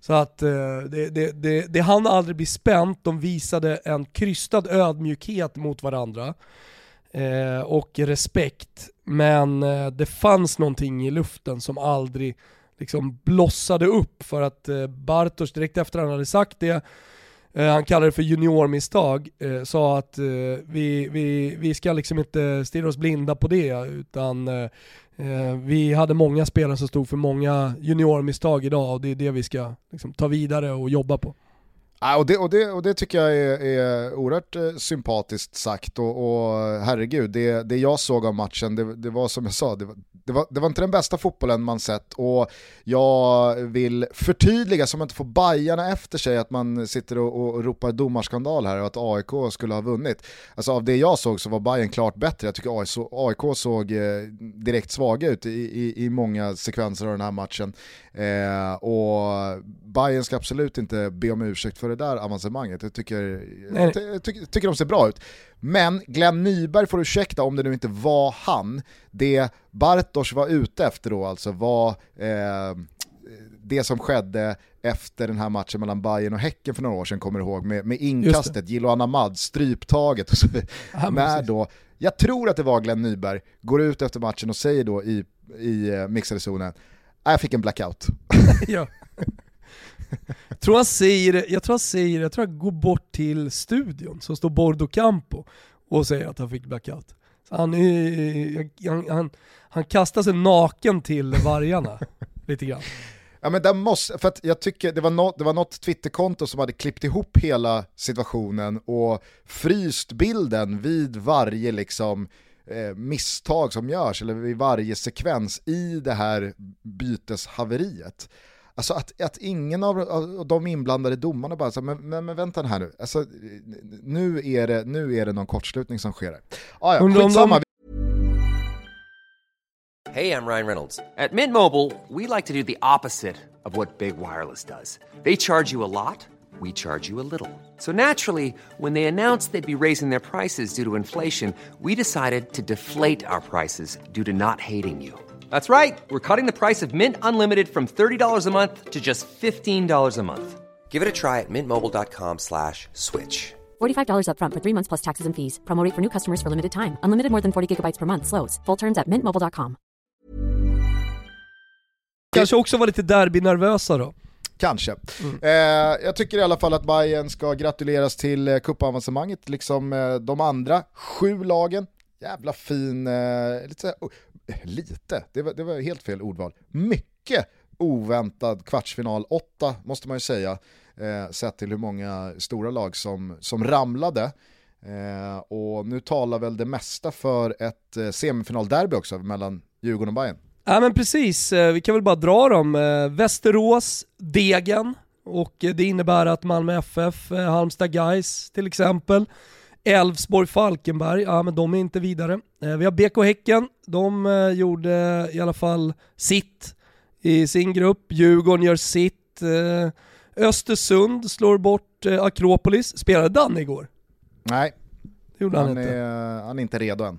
Speaker 2: Så att eh, det, det, det, det hann aldrig bli spänt, de visade en krystad ödmjukhet mot varandra eh, och respekt. Men eh, det fanns någonting i luften som aldrig liksom blossade upp för att Bartos Bartosz direkt efter han hade sagt det, eh, han kallade det för juniormisstag, eh, sa att vi, vi, vi ska liksom inte stirra oss blinda på det utan vi hade många spelare som stod för många juniormisstag idag och det är det vi ska liksom, ta vidare och jobba på.
Speaker 1: Ja, och, det, och, det, och det tycker jag är, är oerhört eh, sympatiskt sagt och, och herregud, det, det jag såg av matchen, det, det var som jag sa, det var, det var, det var inte den bästa fotbollen man sett och jag vill förtydliga så man inte får bajarna efter sig att man sitter och, och ropar domarskandal här och att AIK skulle ha vunnit. Alltså av det jag såg så var Bayern klart bättre, jag tycker AIK såg eh, direkt svaga ut i, i, i många sekvenser av den här matchen. Eh, och Bayern ska absolut inte be om ursäkt för det där avancemanget, jag tycker, jag, jag tycker, tycker de ser bra ut. Men Glenn Nyberg får ursäkta om det nu inte var han. Det Bartosz var ute efter då alltså var eh, det som skedde efter den här matchen mellan Bayern och Häcken för några år sedan, kommer du ihåg, med, med inkastet, Gilo Anamad, stryptaget och så ja, när då, jag tror att det var Glenn Nyberg, går ut efter matchen och säger då i, i uh, mixade zonen, jag fick en blackout. ja.
Speaker 2: Jag tror han säger, jag tror han säger, jag tror han går bort till studion som står Bordo Campo och säger att han fick blackout. Så han, han, han, han kastar sig naken till vargarna lite grann.
Speaker 1: Ja men där måste, för jag tycker det var, något, det var något Twitterkonto som hade klippt ihop hela situationen och fryst bilden vid varje liksom eh, misstag som görs eller vid varje sekvens i det här byteshaveriet. Alltså att, att ingen av, av de inblandade domarna bara så men, men, men vänta här nu, alltså, nu, är det, nu är det någon kortslutning som sker. Ah, ja, skitsamma.
Speaker 3: Hej, jag Ryan Reynolds. At Mint Mobile, we like to do the opposite of what Big Wireless does. They charge you a lot, we charge you a little. So naturally, when they announced they'd be raising their prices due to inflation, we decided to deflate our prices due to not hating you. That's right. We're cutting the price of Mint Unlimited from $30 a month to just $15 a month. Give it a try at mintmobile.com slash switch.
Speaker 4: $45 up front for three months plus taxes and fees. Promote for new customers for limited time. Unlimited more than 40 gigabytes per month. Slows. Full terms at mintmobile.com.
Speaker 2: Kanske också var lite derby-nervösa då.
Speaker 1: Kanske. Mm. Eh, jag tycker i alla fall att Bayern ska gratuleras till eh, cupavancemanget, liksom eh, de andra sju lagen. Jävla fin, eh, lite, oh, Eh, lite, det var, det var helt fel ordval. Mycket oväntad kvartsfinal, 8, måste man ju säga, eh, sett till hur många stora lag som, som ramlade. Eh, och nu talar väl det mesta för ett eh, semifinalderby också mellan Djurgården och Bayern.
Speaker 2: Ja men precis, eh, vi kan väl bara dra dem. Eh, Västerås, Degen och det innebär att Malmö FF, Halmstad Guys till exempel, Elfsborg Falkenberg, ja men de är inte vidare. Eh, vi har BK Häcken, de eh, gjorde i alla fall sitt i sin grupp. Djurgården gör sitt. Östersund slår bort Akropolis. Spelade Danne igår?
Speaker 1: Nej,
Speaker 2: det gjorde
Speaker 1: han,
Speaker 2: han inte.
Speaker 1: Är, han är inte redo än.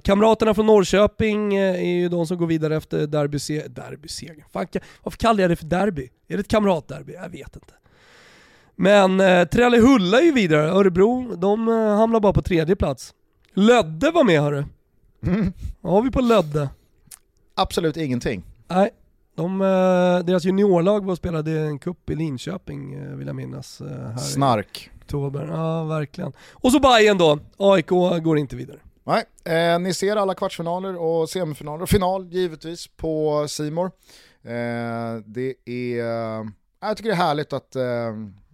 Speaker 2: Kamraterna från Norrköping är ju de som går vidare efter derbyse derbysegern. varför kallar jag det för derby? Är det ett kamratderby? Jag vet inte. Men eh, Trellehulla är ju vidare, Örebro, de eh, hamnar bara på tredje plats. Lödde var med hörru. Mm. Vad har vi på Lödde?
Speaker 1: Absolut ingenting.
Speaker 2: Nej, de, eh, deras juniorlag var och spelade en cup i Linköping eh, vill jag minnas. Eh, här
Speaker 1: Snark.
Speaker 2: I oktober. Ja, verkligen. Och så Bayern då, AIK går inte vidare.
Speaker 1: Nej, eh, ni ser alla kvartsfinaler och semifinaler och final givetvis på Simor. Eh, det är, eh, jag tycker det är härligt att eh,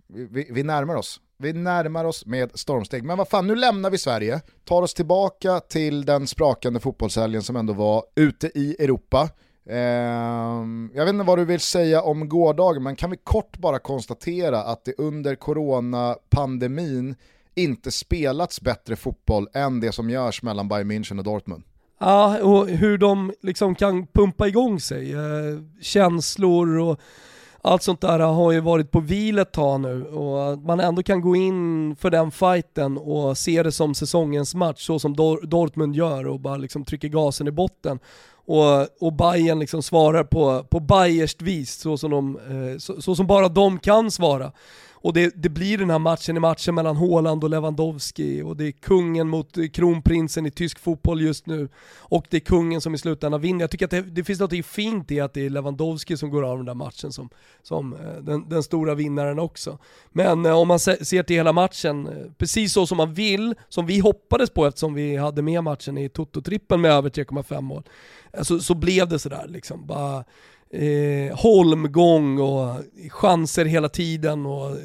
Speaker 1: vi, vi närmar oss. Vi närmar oss med stormsteg. Men vad fan, nu lämnar vi Sverige, tar oss tillbaka till den sprakande fotbollshelgen som ändå var ute i Europa. Eh, jag vet inte vad du vill säga om gårdagen, men kan vi kort bara konstatera att det under coronapandemin inte spelats bättre fotboll än det som görs mellan Bayern München och Dortmund?
Speaker 2: Ja, och hur de liksom kan pumpa igång sig. Eh, känslor och allt sånt där har ju varit på vil ett tag nu och att man ändå kan gå in för den fighten och se det som säsongens match så som Dortmund gör och bara liksom trycker gasen i botten. Och, och Bayern liksom svarar på, på Bayerskt vis så som, de, eh, så, så, som bara de kan svara. Och det, det, blir den här matchen i matchen mellan Haaland och Lewandowski och det är kungen mot eh, kronprinsen i tysk fotboll just nu. Och det är kungen som i slutändan vinner. Jag tycker att det, det finns något fint i att det är Lewandowski som går av den där matchen som, som eh, den, den stora vinnaren också. Men eh, om man ser till hela matchen, precis så som man vill, som vi hoppades på eftersom vi hade med matchen i Toto-trippen med över 3,5 mål, så, så blev det sådär liksom. Bara, eh, holmgång och chanser hela tiden och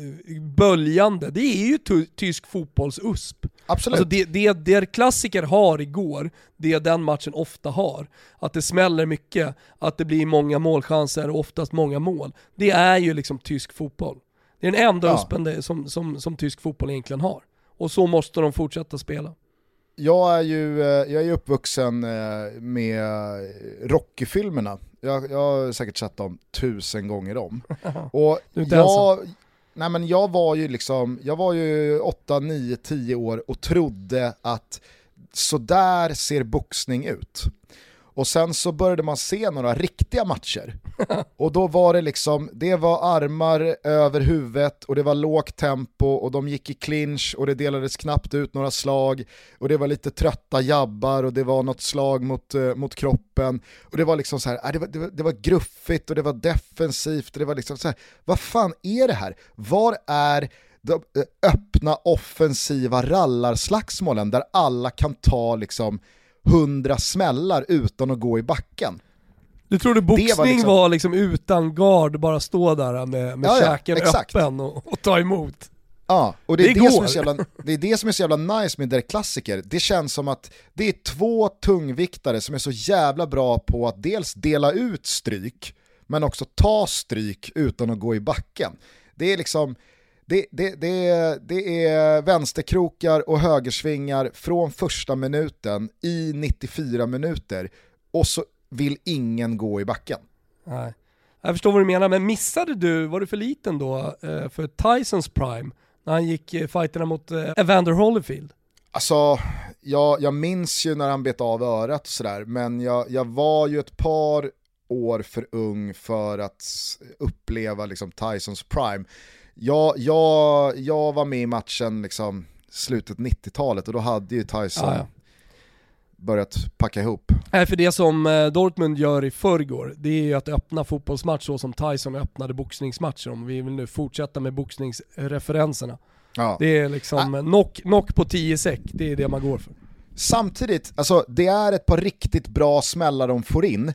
Speaker 2: böljande. Det är ju tysk fotbolls USP.
Speaker 1: Absolut.
Speaker 2: Alltså det, det, det klassiker har igår, det den matchen ofta har. Att det smäller mycket, att det blir många målchanser och oftast många mål. Det är ju liksom tysk fotboll. Det är den enda ja. USPen som, som, som tysk fotboll egentligen har. Och så måste de fortsätta spela
Speaker 1: jag är ju eh, jag är uppvuxen eh, med Rocky-filmerna. Jag, jag har säkert sett dem tusen gånger om. Och jag, nej men jag var ju liksom, jag var ju 8, 9, 10 år och trodde att så där ser boxning ut. Och sen så började man se några riktiga matcher. Och då var det liksom, det var armar över huvudet och det var lågt tempo och de gick i clinch och det delades knappt ut några slag och det var lite trötta jabbar och det var något slag mot, eh, mot kroppen. Och det var liksom så här, äh, det, var, det, var, det var gruffigt och det var defensivt och det var liksom så här, vad fan är det här? Var är de eh, öppna offensiva rallarslagsmålen där alla kan ta liksom hundra smällar utan att gå i backen.
Speaker 2: Du trodde boxning var liksom... var liksom, utan gard, bara stå där med, med ja, käken ja, öppen och, och, ta emot?
Speaker 1: Ja, och det är det, det som är så jävla, det är det som är så jävla nice med der klassiker. Det känns som att det är två tungviktare som är så jävla bra på att dels dela ut stryk, men också ta stryk utan att gå i backen. Det är liksom, det, det, det, det är vänsterkrokar och högersvingar från första minuten i 94 minuter och så vill ingen gå i backen.
Speaker 2: Nej. Jag förstår vad du menar, men missade du, var du för liten då eh, för Tysons prime när han gick eh, fighterna mot eh, Evander Holyfield?
Speaker 1: Alltså, jag, jag minns ju när han bet av örat och sådär, men jag, jag var ju ett par år för ung för att uppleva liksom Tysons prime jag, jag, jag var med i matchen liksom slutet 90-talet och då hade ju Tyson ah, ja. börjat packa ihop.
Speaker 2: Nej, för det som eh, Dortmund gör i förrgår, det är ju att öppna fotbollsmatch så som Tyson öppnade boxningsmatcher, om vi vill nu fortsätta med boxningsreferenserna. Ja. Det är liksom ah. knock, knock på 10 säck, det är det man går för.
Speaker 1: Samtidigt, alltså det är ett par riktigt bra smällar de får in.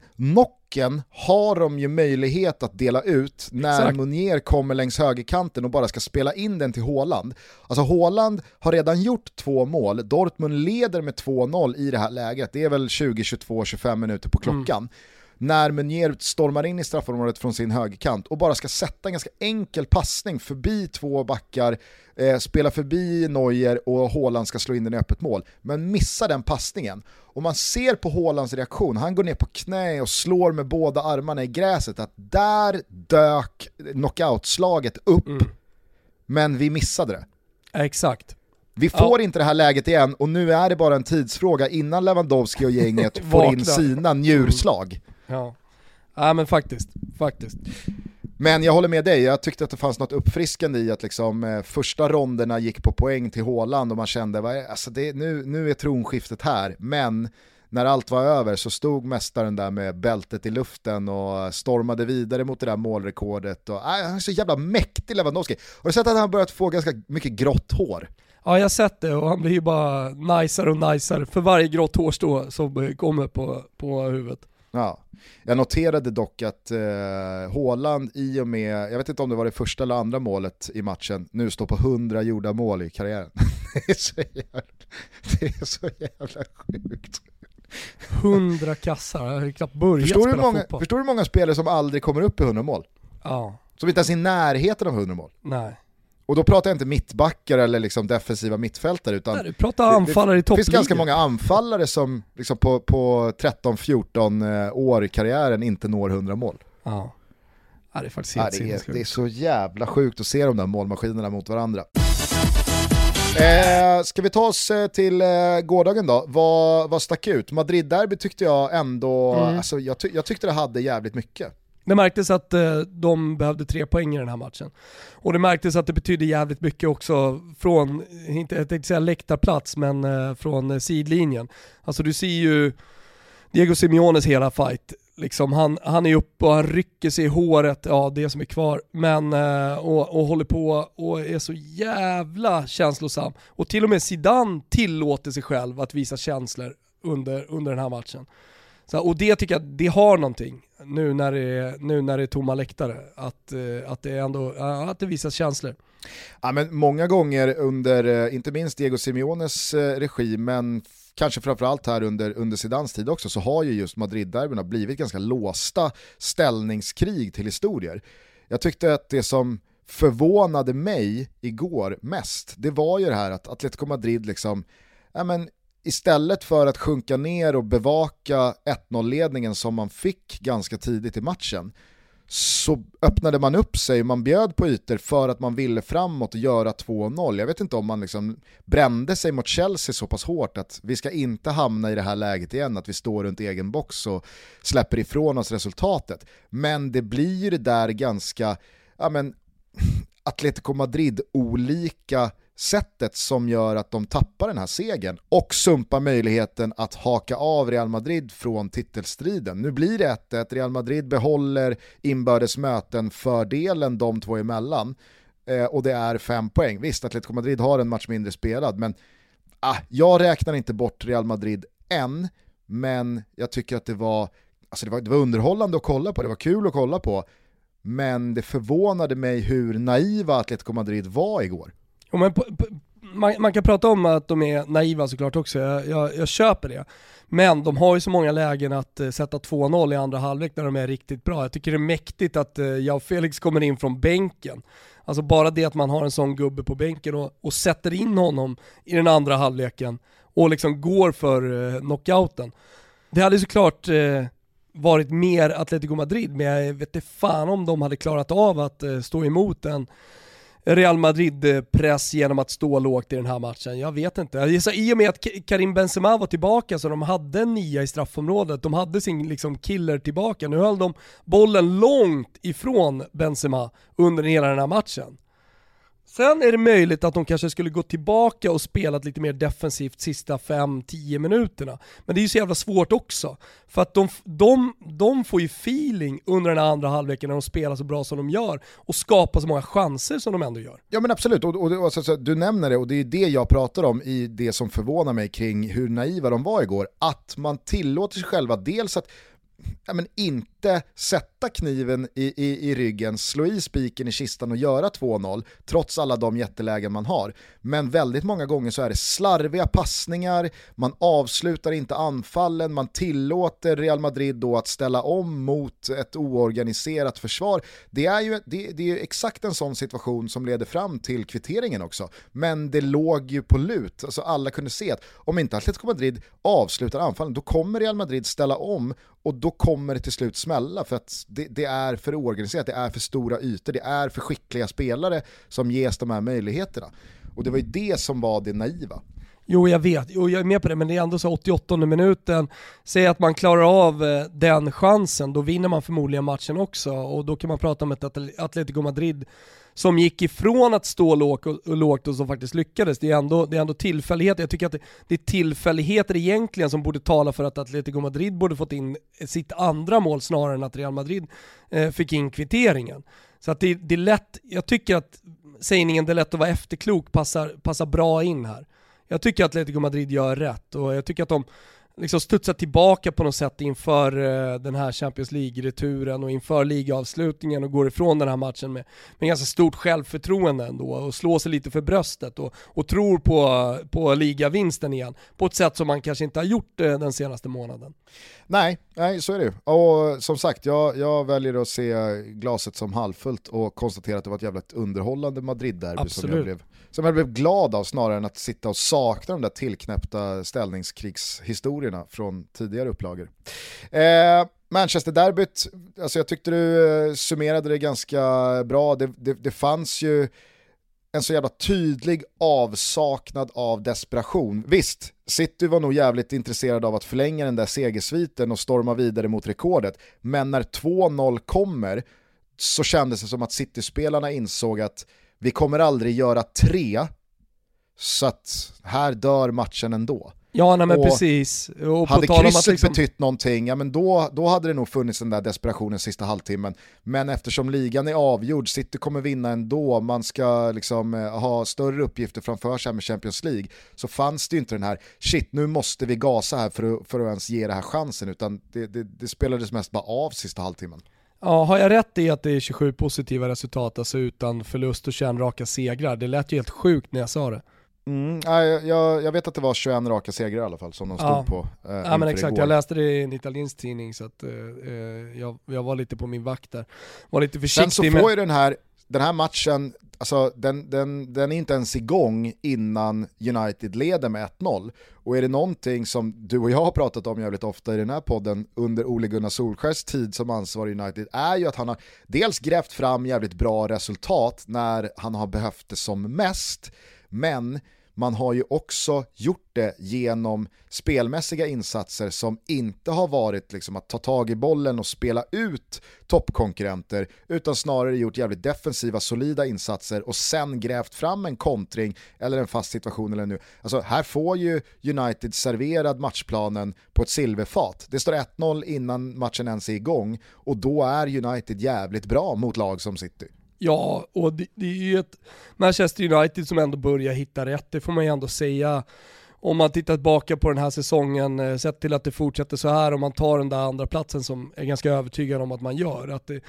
Speaker 1: Nocken har de ju möjlighet att dela ut när Exakt. Munier kommer längs högerkanten och bara ska spela in den till Håland. Alltså Håland har redan gjort två mål, Dortmund leder med 2-0 i det här läget, det är väl 20, 22, 25 minuter på klockan. Mm. När Meunier stormar in i straffområdet från sin högerkant och bara ska sätta en ganska enkel passning förbi två backar, eh, spela förbi Neuer och Haaland ska slå in den i öppet mål, men missar den passningen. Och man ser på Haalands reaktion, han går ner på knä och slår med båda armarna i gräset, att där dök knockoutslaget upp, mm. men vi missade det.
Speaker 2: Exakt.
Speaker 1: Vi får ja. inte det här läget igen och nu är det bara en tidsfråga innan Lewandowski och gänget får in sina njurslag.
Speaker 2: Ja. ja men faktiskt, faktiskt.
Speaker 1: Men jag håller med dig, jag tyckte att det fanns något uppfriskande i att liksom, eh, första ronderna gick på poäng till Håland och man kände att alltså nu, nu är tronskiftet här, men när allt var över så stod mästaren där med bältet i luften och stormade vidare mot det där målrekordet. Och, äh, han är så jävla mäktig Lewandowski. Har du sett att han börjat få ganska mycket grått hår?
Speaker 2: Ja jag har sett det och han blir ju bara najsare och najsare för varje grått hårstrå som kommer på, på huvudet.
Speaker 1: Ja. Jag noterade dock att eh, Håland i och med, jag vet inte om det var det första eller andra målet i matchen, nu står på 100 gjorda mål i karriären. det, är så jävla, det är så jävla sjukt.
Speaker 2: 100 kassar, jag har knappt börjat
Speaker 1: förstår
Speaker 2: spela
Speaker 1: många,
Speaker 2: fotboll.
Speaker 1: Förstår du hur många spelare som aldrig kommer upp i 100 mål?
Speaker 2: Ja.
Speaker 1: Som inte ens är i närheten av 100 mål?
Speaker 2: Nej.
Speaker 1: Och då pratar jag inte mittbackar eller liksom defensiva mittfältare utan
Speaker 2: Nej, du pratar anfallare det,
Speaker 1: det,
Speaker 2: i toppligan.
Speaker 1: Det finns ganska många anfallare som liksom på, på 13-14 eh, år i karriären inte når 100 mål.
Speaker 2: Ja. ja det är faktiskt helt
Speaker 1: ja, det, är, det är så jävla sjukt att se de där målmaskinerna mot varandra. Eh, ska vi ta oss eh, till eh, gårdagen då? Vad, vad stack ut? Madrid-derby tyckte jag ändå, mm. alltså, jag, ty jag tyckte det hade jävligt mycket.
Speaker 2: Det märktes att eh, de behövde tre poäng i den här matchen. Och det märktes att det betydde jävligt mycket också från, inte, jag tänkte säga läktarplats, men eh, från eh, sidlinjen. Alltså du ser ju Diego Simeones hela fight. Liksom, han, han är uppe och han rycker sig i håret, ja det som är kvar, men eh, och, och håller på och är så jävla känslosam. Och till och med Zidane tillåter sig själv att visa känslor under, under den här matchen. Så, och det tycker jag, det har någonting nu när det är, nu när det är tomma läktare. Att, eh, att, det, ändå, att det visas känslor.
Speaker 1: Ja, men många gånger under, eh, inte minst Diego Simeones regim, regi, men kanske framförallt här under, under Zidans tid också, så har ju just Madrid-derbyna blivit ganska låsta ställningskrig till historier. Jag tyckte att det som förvånade mig igår mest, det var ju det här att Atletico Madrid liksom, ja men istället för att sjunka ner och bevaka 1-0-ledningen som man fick ganska tidigt i matchen, så öppnade man upp sig, man bjöd på ytor för att man ville framåt och göra 2-0. Jag vet inte om man liksom brände sig mot Chelsea så pass hårt att vi ska inte hamna i det här läget igen, att vi står runt egen box och släpper ifrån oss resultatet. Men det blir ju det där ganska, ja men, Atletico Madrid-olika sättet som gör att de tappar den här segern och sumpar möjligheten att haka av Real Madrid från titelstriden. Nu blir det 1-1, Real Madrid behåller inbördes möten fördelen de två emellan eh, och det är fem poäng. Visst, Atletico Madrid har en match mindre spelad, men ah, jag räknar inte bort Real Madrid än, men jag tycker att det var, alltså det var, det var underhållande att kolla på, det var kul att kolla på, men det förvånade mig hur naiva Atletico Madrid var igår.
Speaker 2: Ja, men på, på, man, man, kan prata om att de är naiva såklart också, jag, jag, jag köper det. Men de har ju så många lägen att uh, sätta 2-0 i andra halvlek när de är riktigt bra. Jag tycker det är mäktigt att uh, och Felix kommer in från bänken. Alltså bara det att man har en sån gubbe på bänken och, och sätter in honom i den andra halvleken och liksom går för uh, knockouten. Det hade såklart uh, varit mer Atletico Madrid, men jag vet inte fan om de hade klarat av att uh, stå emot en Real Madrid-press genom att stå lågt i den här matchen. Jag vet inte. I och med att Karim Benzema var tillbaka så de hade en nia i straffområdet, de hade sin liksom killer tillbaka. Nu höll de bollen långt ifrån Benzema under hela den här matchen. Sen är det möjligt att de kanske skulle gå tillbaka och spelat lite mer defensivt sista 5-10 minuterna. Men det är ju så jävla svårt också. För att de, de, de får ju feeling under den andra halvleken när de spelar så bra som de gör och skapar så många chanser som de ändå gör.
Speaker 1: Ja men absolut, och, och, och alltså, du nämner det och det är det jag pratar om i det som förvånar mig kring hur naiva de var igår. Att man tillåter sig själva dels att ja, men inte inte sätta kniven i, i, i ryggen, slå i spiken i kistan och göra 2-0, trots alla de jättelägen man har. Men väldigt många gånger så är det slarviga passningar, man avslutar inte anfallen, man tillåter Real Madrid då att ställa om mot ett oorganiserat försvar. Det är ju det, det är exakt en sån situation som leder fram till kvitteringen också. Men det låg ju på lut, alltså alla kunde se att om inte Atletico Madrid avslutar anfallen, då kommer Real Madrid ställa om och då kommer det till slut smälla för att det, det, är för oorganiserat, det är för stora ytor, det är för skickliga spelare som ges de här möjligheterna. Och det var ju det som var det naiva.
Speaker 2: Jo jag vet, jo, jag är med på det men det är ändå så 88 minuten, säg att man klarar av eh, den chansen, då vinner man förmodligen matchen också och då kan man prata om ett Atletico Madrid som gick ifrån att stå lågt och, och lågt och som faktiskt lyckades. Det är ändå, det är ändå tillfälligheter. Jag tycker att det, det, är tillfälligheter egentligen som borde tala för att Atletico Madrid borde fått in sitt andra mål snarare än att Real Madrid eh, fick in kvitteringen. Så att det, det är lätt, jag tycker att sägningen det är lätt att vara efterklok passar, passar bra in här. Jag tycker att Atletico Madrid gör rätt och jag tycker att de liksom studsa tillbaka på något sätt inför uh, den här Champions League-returen och inför ligaavslutningen och går ifrån den här matchen med, med ganska stort självförtroende ändå och slår sig lite för bröstet och, och tror på, på ligavinsten igen på ett sätt som man kanske inte har gjort uh, den senaste månaden.
Speaker 1: Nej, nej så är det Och som sagt, jag, jag väljer att se glaset som halvfullt och konstatera att det var ett jävligt underhållande Madrid-derby som jag, blev, som jag blev glad av snarare än att sitta och sakna de där tillknäppta ställningskrigshistorierna från tidigare upplagor. Eh, Manchester-derbyt, alltså jag tyckte du eh, summerade det ganska bra. Det, det, det fanns ju en så jävla tydlig avsaknad av desperation. Visst, City var nog jävligt intresserade av att förlänga den där segersviten och storma vidare mot rekordet, men när 2-0 kommer så kändes det som att City-spelarna insåg att vi kommer aldrig göra tre, så att här dör matchen ändå.
Speaker 2: Ja nej, men och precis.
Speaker 1: Och hade krysset liksom... betytt någonting, ja men då, då hade det nog funnits den där desperationen sista halvtimmen. Men eftersom ligan är avgjord, City kommer vinna ändå, man ska liksom eh, ha större uppgifter framför sig med Champions League, så fanns det ju inte den här, shit nu måste vi gasa här för att, för att ens ge det här chansen, utan det, det, det spelades mest bara av sista halvtimmen.
Speaker 2: Ja, har jag rätt i att det är 27 positiva resultat, alltså utan förlust och 21 raka segrar? Det lät ju helt sjukt när jag sa det.
Speaker 1: Mm, jag, jag, vet att det var 21 raka segrar i alla fall som de stod ja. på.
Speaker 2: Eh, ja men exakt, igår. jag läste det i en italiensk tidning så att eh, eh, jag, jag, var lite på min vakt där. Var lite försiktig.
Speaker 1: Sen så får ju den här, den här matchen, alltså den, den, den är inte ens igång innan United leder med 1-0. Och är det någonting som du och jag har pratat om jävligt ofta i den här podden under Ole Gunnar Solskjers tid som ansvarig i United är ju att han har dels grävt fram jävligt bra resultat när han har behövt det som mest, men man har ju också gjort det genom spelmässiga insatser som inte har varit liksom att ta tag i bollen och spela ut toppkonkurrenter, utan snarare gjort jävligt defensiva, solida insatser och sen grävt fram en kontring eller en fast situation. Eller nu. Alltså, här får ju United serverad matchplanen på ett silverfat. Det står 1-0 innan matchen ens är igång och då är United jävligt bra mot lag som City.
Speaker 2: Ja, och det, det, är ju ett Manchester United som ändå börjar hitta rätt, det får man ju ändå säga. Om man tittar tillbaka på den här säsongen, eh, sett till att det fortsätter så här, om man tar den där andra platsen som är ganska övertygad om att man gör, att det,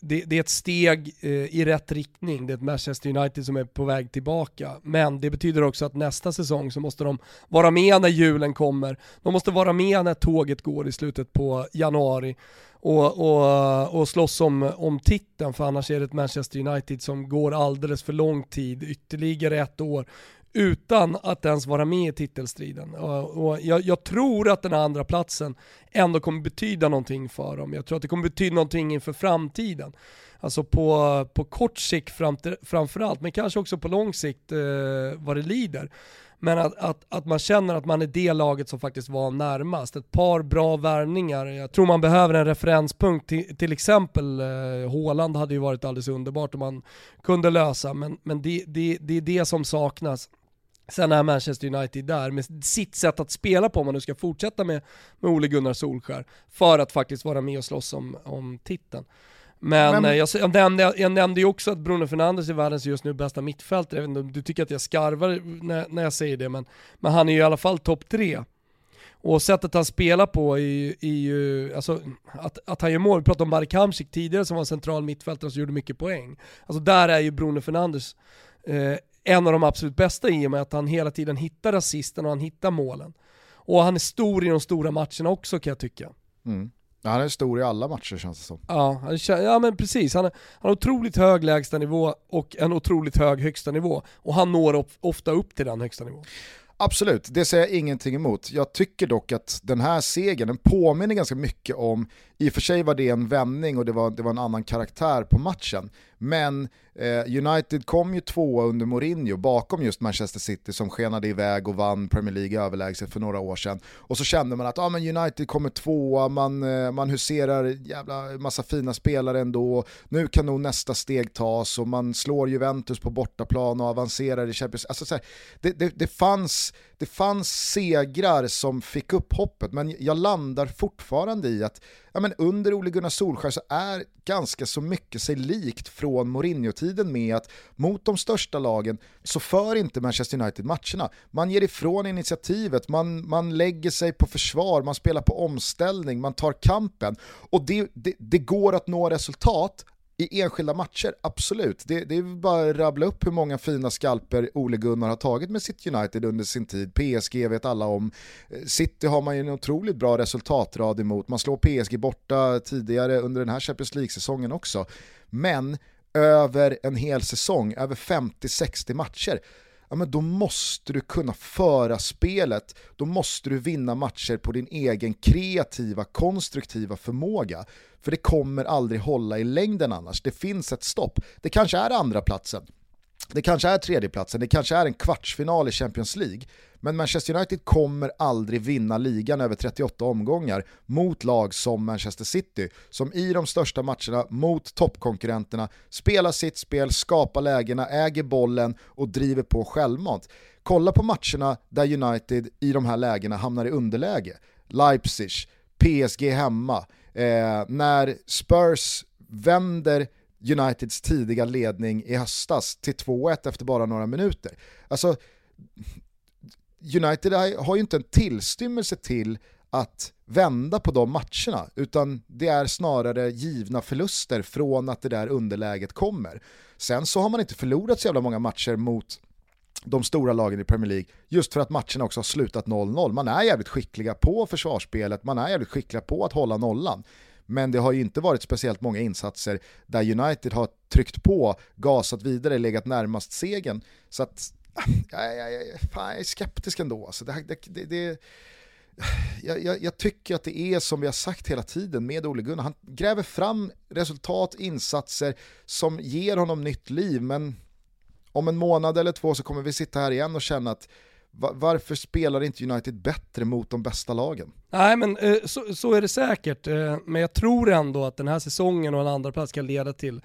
Speaker 2: det, det är ett steg eh, i rätt riktning, det är ett Manchester United som är på väg tillbaka. Men det betyder också att nästa säsong så måste de vara med när julen kommer, de måste vara med när tåget går i slutet på januari och, och, och slåss om, om titeln för annars är det ett Manchester United som går alldeles för lång tid, ytterligare ett år utan att ens vara med i titelstriden. Och, och jag, jag, tror att den andra platsen ändå kommer betyda någonting för dem. Jag tror att det kommer betyda någonting inför framtiden. Alltså på, på kort sikt fram, framförallt, men kanske också på lång sikt eh, vad det lider. Men att, att, att man känner att man är det laget som faktiskt var närmast. Ett par bra värvningar. Jag tror man behöver en referenspunkt. Till, till exempel eh, Håland hade ju varit alldeles underbart om man kunde lösa, men, men det, det, det är det som saknas. Sen är Manchester United där med sitt sätt att spela på om man nu ska fortsätta med, med Ole Gunnar Solskär för att faktiskt vara med och slåss om, om titeln. Men, men... Eh, jag, jag, nämnde, jag nämnde ju också att Bruno Fernandes är världens just nu bästa mittfältare. Jag vet inte om du tycker att jag skarvar när, när jag säger det, men, men han är ju i alla fall topp tre. Och sättet han spelar på är ju, alltså att, att han gör mål, vi pratade om Marek Hamsik tidigare som var en central mittfältare som gjorde mycket poäng. Alltså där är ju Bruno Fernandes eh, en av de absolut bästa i och med att han hela tiden hittar assisten och han hittar målen. Och han är stor i de stora matcherna också kan jag tycka.
Speaker 1: Mm. Han är stor i alla matcher känns det som.
Speaker 2: Ja, han, ja men precis. Han, han har otroligt hög lägsta nivå och en otroligt hög högsta nivå. Och han når ofta upp till den högsta nivån.
Speaker 1: Absolut, det säger jag ingenting emot. Jag tycker dock att den här segern, den påminner ganska mycket om, i och för sig var det en vändning och det var, det var en annan karaktär på matchen, men eh, United kom ju tvåa under Mourinho bakom just Manchester City som skenade iväg och vann Premier League överlägset för några år sedan. Och så kände man att ah, men United kommer tvåa, man, eh, man huserar jävla massa fina spelare ändå, nu kan nog nästa steg tas och man slår Juventus på bortaplan och avancerar i Champions alltså, så här, det, det, det, fanns, det fanns segrar som fick upp hoppet, men jag landar fortfarande i att ja, men under Ole Gunnar Solskjaer så är ganska så mycket sig likt från från Mourinho-tiden med att mot de största lagen så för inte Manchester United matcherna. Man ger ifrån initiativet, man, man lägger sig på försvar, man spelar på omställning, man tar kampen och det, det, det går att nå resultat i enskilda matcher, absolut. Det, det är bara att rabbla upp hur många fina skalper Ole Gunnar har tagit med sitt United under sin tid. PSG vet alla om. City har man ju en otroligt bra resultatrad emot. Man slår PSG borta tidigare under den här Champions League-säsongen också. Men över en hel säsong, över 50-60 matcher, ja, men då måste du kunna föra spelet, då måste du vinna matcher på din egen kreativa, konstruktiva förmåga. För det kommer aldrig hålla i längden annars, det finns ett stopp. Det kanske är andra platsen. Det kanske är tredjeplatsen, det kanske är en kvartsfinal i Champions League. Men Manchester United kommer aldrig vinna ligan över 38 omgångar mot lag som Manchester City, som i de största matcherna mot toppkonkurrenterna spelar sitt spel, skapar lägena, äger bollen och driver på självmant. Kolla på matcherna där United i de här lägena hamnar i underläge. Leipzig, PSG hemma, eh, när Spurs vänder Uniteds tidiga ledning i höstas till 2-1 efter bara några minuter. Alltså, United har ju inte en tillstymmelse till att vända på de matcherna, utan det är snarare givna förluster från att det där underläget kommer. Sen så har man inte förlorat så jävla många matcher mot de stora lagen i Premier League, just för att matcherna också har slutat 0-0. Man är jävligt skickliga på försvarsspelet, man är jävligt skickliga på att hålla nollan. Men det har ju inte varit speciellt många insatser där United har tryckt på, gasat vidare, legat närmast segern. Så att jag, jag, jag, fan, jag är skeptisk ändå. Alltså det, det, det, det jag, jag, jag, tycker att det är som vi har sagt hela tiden med Ole Gunnar. Han gräver fram resultat, insatser som ger honom nytt liv. Men om en månad eller två så kommer vi sitta här igen och känna att varför spelar inte United bättre mot de bästa lagen?
Speaker 2: Nej men eh, så, så är det säkert, eh, men jag tror ändå att den här säsongen och en andra plats kan leda till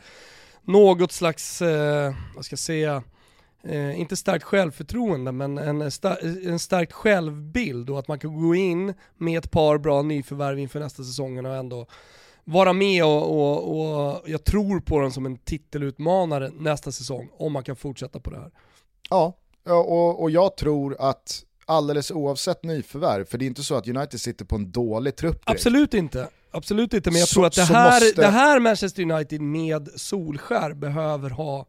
Speaker 2: något slags, eh, vad ska jag säga, eh, inte starkt självförtroende, men en, star en starkt självbild och att man kan gå in med ett par bra nyförvärv inför nästa säsongen och ändå vara med och, och, och jag tror på den som en titelutmanare nästa säsong, om man kan fortsätta på det här.
Speaker 1: Ja, och, och jag tror att alldeles oavsett nyförvärv, för det är inte så att United sitter på en dålig trupp direkt.
Speaker 2: Absolut inte. Absolut inte, men jag så, tror att det här, måste... det här Manchester United med Solskär behöver ha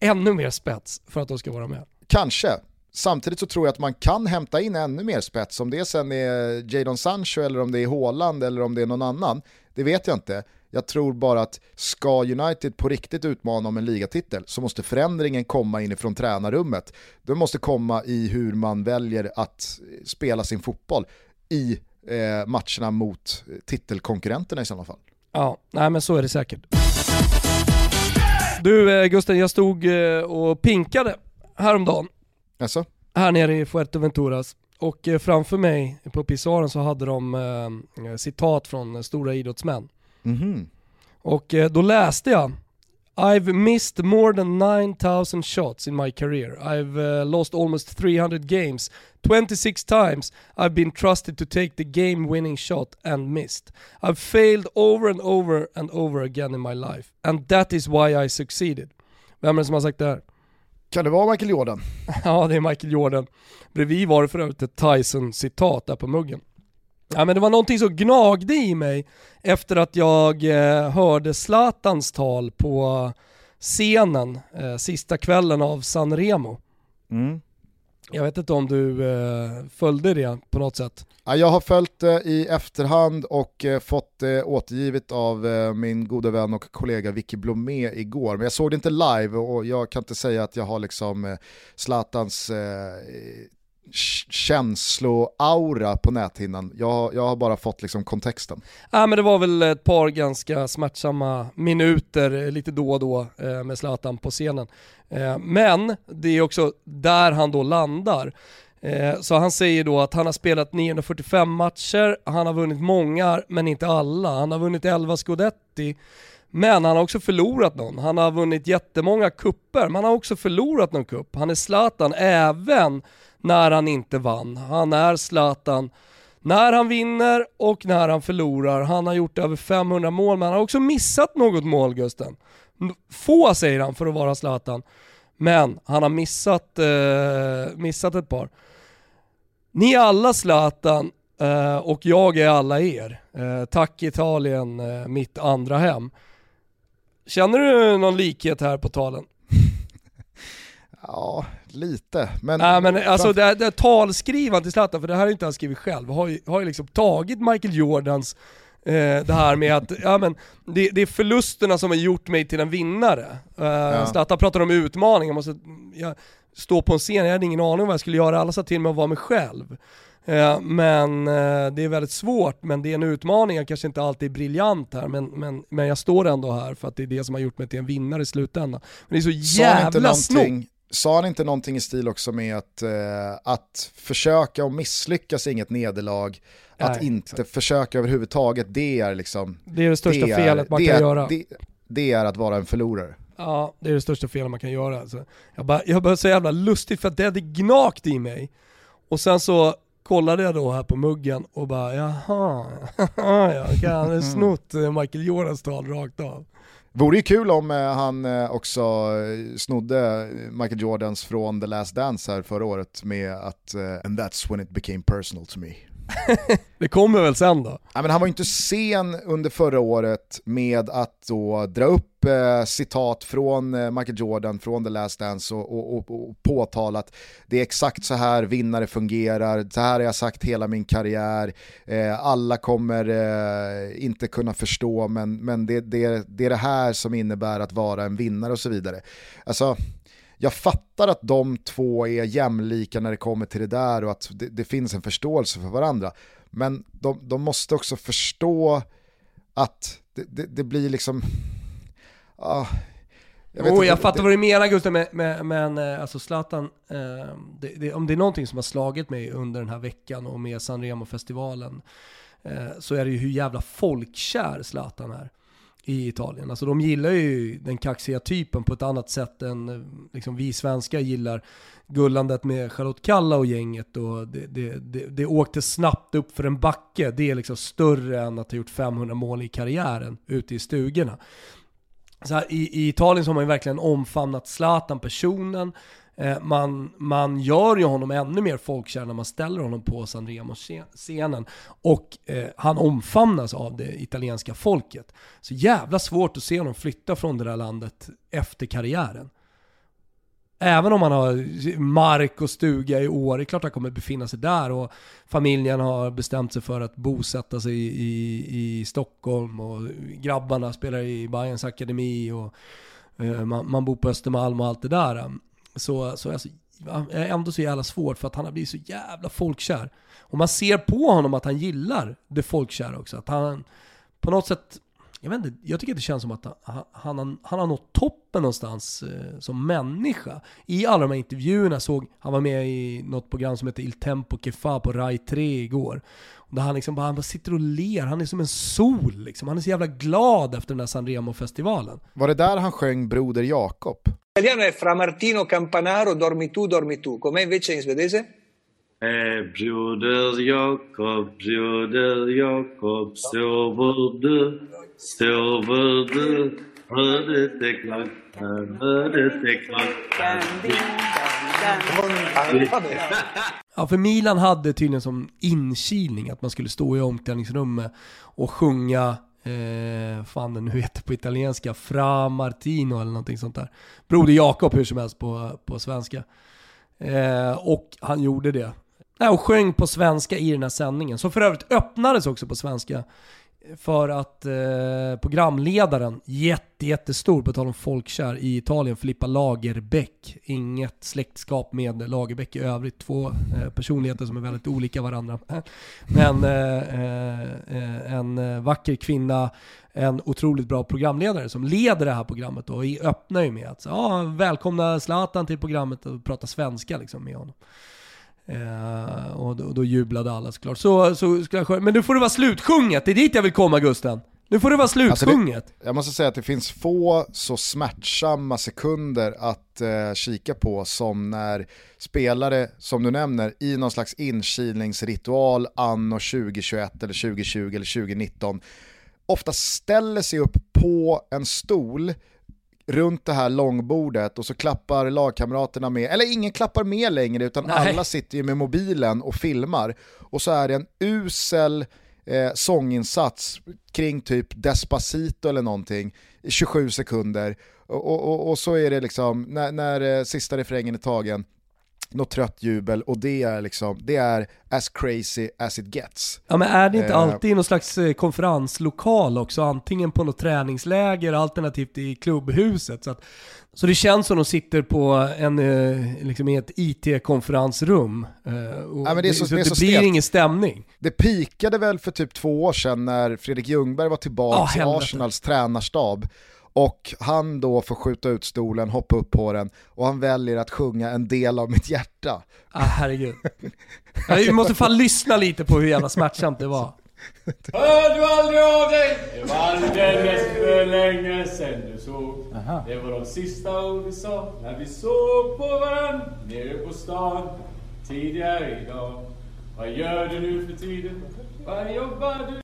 Speaker 2: ännu mer spets för att de ska vara med.
Speaker 1: Kanske. Samtidigt så tror jag att man kan hämta in ännu mer spets, om det sen är Jadon Sancho eller om det är Haaland eller om det är någon annan, det vet jag inte. Jag tror bara att ska United på riktigt utmana om en ligatitel så måste förändringen komma inifrån tränarrummet. Det måste komma i hur man väljer att spela sin fotboll i eh, matcherna mot titelkonkurrenterna i sådana fall.
Speaker 2: Ja, nej men så är det säkert. Du eh, Gusten, jag stod eh, och pinkade häromdagen.
Speaker 1: Alltså?
Speaker 2: Här nere i Fuerteventuras. Och eh, framför mig på pissoaren så hade de citat från stora idrottsmän.
Speaker 1: Mm -hmm.
Speaker 2: Och då läste jag I've missed more than 9000 shots in my career. I've uh, lost almost 300 games. 26 times I've been trusted to take the game winning shot and missed. I've failed over and over and over again in my life. And that is why I succeeded. Vem är det som har sagt det här?
Speaker 1: Kan det vara Michael Jordan?
Speaker 2: ja, det är Michael Jordan. Bredvid var det för övrigt ett Tyson-citat där på muggen. Ja, men det var någonting som gnagde i mig efter att jag eh, hörde Zlatans tal på scenen eh, sista kvällen av San Remo.
Speaker 1: Mm.
Speaker 2: Jag vet inte om du eh, följde det på något sätt?
Speaker 1: Ja, jag har följt det i efterhand och eh, fått det återgivet av eh, min goda vän och kollega Vicky Blomé igår. Men jag såg det inte live och jag kan inte säga att jag har liksom eh, Zlatans eh, känsloaura på näthinnan. Jag, jag har bara fått liksom kontexten.
Speaker 2: Ja, men det var väl ett par ganska smärtsamma minuter eh, lite då och då eh, med Zlatan på scenen. Eh, men det är också där han då landar. Så han säger då att han har spelat 945 matcher, han har vunnit många men inte alla. Han har vunnit 11 scudetti. Men han har också förlorat någon. Han har vunnit jättemånga kupper, men han har också förlorat någon kupp. Han är Zlatan även när han inte vann. Han är Zlatan när han vinner och när han förlorar. Han har gjort över 500 mål, men han har också missat något mål Gusten. Få säger han för att vara Zlatan, men han har missat, eh, missat ett par. Ni är alla Zlatan eh, och jag är alla er. Eh, tack Italien, eh, mitt andra hem. Känner du någon likhet här på talen?
Speaker 1: Ja, lite. Men,
Speaker 2: Nej men alltså det, här, det här talskrivan till Zlatan, för det här är inte han skrivit själv, har ju, har ju liksom tagit Michael Jordans eh, det här med att ja, men det, det, är förlusterna som har gjort mig till en vinnare. Eh, ja. Zlatan pratar om utmaningar, jag måste jag, stå på en scen, jag hade ingen aning om vad jag skulle göra, alla sa till mig att vara mig själv. Eh, men eh, det är väldigt svårt, men det är en utmaning, jag kanske inte alltid är briljant här, men, men, men jag står ändå här för att det är det som har gjort mig till en vinnare i slutändan. Men det är så jävla snott
Speaker 1: sa han inte någonting i stil också med att, eh, att försöka och misslyckas är inget nederlag, att inte exakt. försöka överhuvudtaget, det är liksom...
Speaker 2: Det är det största det felet man kan
Speaker 1: är,
Speaker 2: göra.
Speaker 1: Det, det, är att vara en förlorare.
Speaker 2: Ja, det är det största felet man kan göra. Alltså. Jag bara, jag bara så jävla lustigt för att det hade gnagt i mig. Och sen så kollade jag då här på muggen och bara jaha, jag kan snott Michael Jordans tal rakt av.
Speaker 1: Vore ju kul om eh, han eh, också eh, snodde Michael Jordans från The Last Dance här förra året med att “And that's when it became personal to me”.
Speaker 2: det kommer väl sen då?
Speaker 1: Ja, men han var ju inte sen under förra året med att då dra upp eh, citat från eh, Michael Jordan från The Last Dance och, och, och, och påtala att det är exakt så här vinnare fungerar, så här har jag sagt hela min karriär, eh, alla kommer eh, inte kunna förstå men, men det, det, det är det här som innebär att vara en vinnare och så vidare. Alltså, jag fattar att de två är jämlika när det kommer till det där och att det, det finns en förståelse för varandra. Men de, de måste också förstå att det, det, det blir liksom... Ah,
Speaker 2: jag, oh, jag fattar vad du menar Gustav, men, men, men eh, alltså Zlatan, eh, det, om det är någonting som har slagit mig under den här veckan och med San Remo-festivalen, eh, så är det ju hur jävla folkkär Zlatan är i Italien. Alltså de gillar ju den kaxiga typen på ett annat sätt än eh, liksom, vi svenskar gillar gullandet med Charlotte Kalla och gänget. Och det, det, det, det åkte snabbt upp för en backe. Det är liksom större än att ha gjort 500 mål i karriären ute i stugorna. Så här, i, I Italien så har man ju verkligen omfamnat Zlatan, personen, Eh, man, man gör ju honom ännu mer folkkär när man ställer honom på San Remo-scenen. Och eh, han omfamnas av det italienska folket. Så jävla svårt att se honom flytta från det där landet efter karriären. Även om han har mark och stuga i år, det är klart han kommer befinna sig där och familjen har bestämt sig för att bosätta sig i, i, i Stockholm och grabbarna spelar i Bayerns akademi och eh, man, man, bor på Östermalm och allt det där så, så alltså, är ändå så jävla svårt för att han har blivit så jävla folkkär. Och man ser på honom att han gillar det folkkära också. Att han på något sätt, jag vet inte, jag tycker att det känns som att han, han, han har nått toppen någonstans eh, som människa. I alla de här intervjuerna såg, han var med i något program som heter Il Tempo Kefa Fa på Rai 3 igår. Där han liksom bara, han bara sitter och ler, han är som en sol liksom. Han är så jävla glad efter den där San Remo-festivalen.
Speaker 1: Var det där han sjöng Broder Jakob?
Speaker 5: italiano è fra Martino Campanaro, dormi tu, dormi tu. Com'è invece in svedese?
Speaker 6: Eh, Broder Jakob, Broder Jakob, sover du, sover du, hörde klockan.
Speaker 2: Ja, för Milan hade tydligen som inkilning att man skulle stå i omklädningsrummet och sjunga, eh, fan den nu heter på italienska, Fra Martino eller någonting sånt där. Broder Jakob hur som helst på, på svenska. Eh, och han gjorde det. Nej, och sjöng på svenska i den här sändningen, som för övrigt öppnades också på svenska för att eh, programledaren, jätte, jättestor, på tal om folkkär i Italien, Filippa Lagerbäck, inget släktskap med Lagerbäck i övrigt, två eh, personligheter som är väldigt olika varandra. Men eh, eh, eh en vacker kvinna, en otroligt bra programledare som leder det här programmet och öppnar ju med att ah, välkomna Zlatan till programmet och prata svenska liksom med honom. Eh, och, då, då, jublade alla såklart. Så, så ska jag, men nu får det vara slutsjunget, det är dit jag vill komma Gusten. Nu får det vara slutsjunget. Alltså
Speaker 1: det, jag måste säga att det finns få så smärtsamma sekunder att eh, kika på som när spelare, som du nämner, i någon slags inkilningsritual anno 2021 eller 2020 eller 2019 ofta ställer sig upp på en stol runt det här långbordet och så klappar lagkamraterna med, eller ingen klappar med längre utan Nej. alla sitter ju med mobilen och filmar. Och så är det en usel eh, sånginsats kring typ Despacito eller någonting, 27 sekunder. Och, och, och så är det liksom, när, när eh, sista refrängen är tagen, något trött jubel och det är liksom, det är as crazy as it gets.
Speaker 2: Ja men är det inte eh. alltid i någon slags eh, konferenslokal också? Antingen på något träningsläger, alternativt i klubbhuset. Så, att, så det känns som de sitter på en, eh, liksom i ett IT-konferensrum. Ja, men det, så, så det, det blir stelt. ingen stämning.
Speaker 1: Det pikade väl för typ två år sedan när Fredrik Ljungberg var tillbaka oh, i Arsenals tränarstab och han då får skjuta ut stolen, hoppa upp på den och han väljer att sjunga en del av mitt hjärta.
Speaker 2: Ah, herregud. Vi måste fan lyssna lite på hur jävla smärtsamt det var.
Speaker 7: Hör du aldrig av dig? Det var alldeles för länge sen du såg. Aha. Det var de sista ord vi sa när vi såg på varann nere på stan tidigare idag. Vad gör du nu för tiden? Vad jobbar du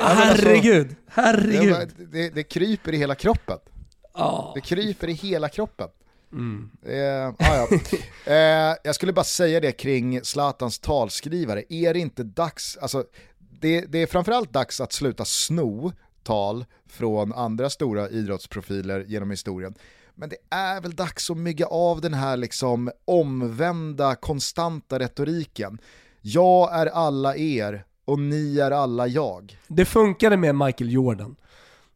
Speaker 2: ah, Herregud, herregud.
Speaker 1: Det, det, det kryper i hela kroppen. Oh. Det kryper i hela kroppen. Mm. Eh, ah, ja. eh, jag skulle bara säga det kring Zlatans talskrivare, är det inte dags, alltså, det, det är framförallt dags att sluta sno tal från andra stora idrottsprofiler genom historien. Men det är väl dags att mygga av den här liksom omvända, konstanta retoriken. Jag är alla er och ni är alla jag.
Speaker 2: Det funkade med Michael Jordan.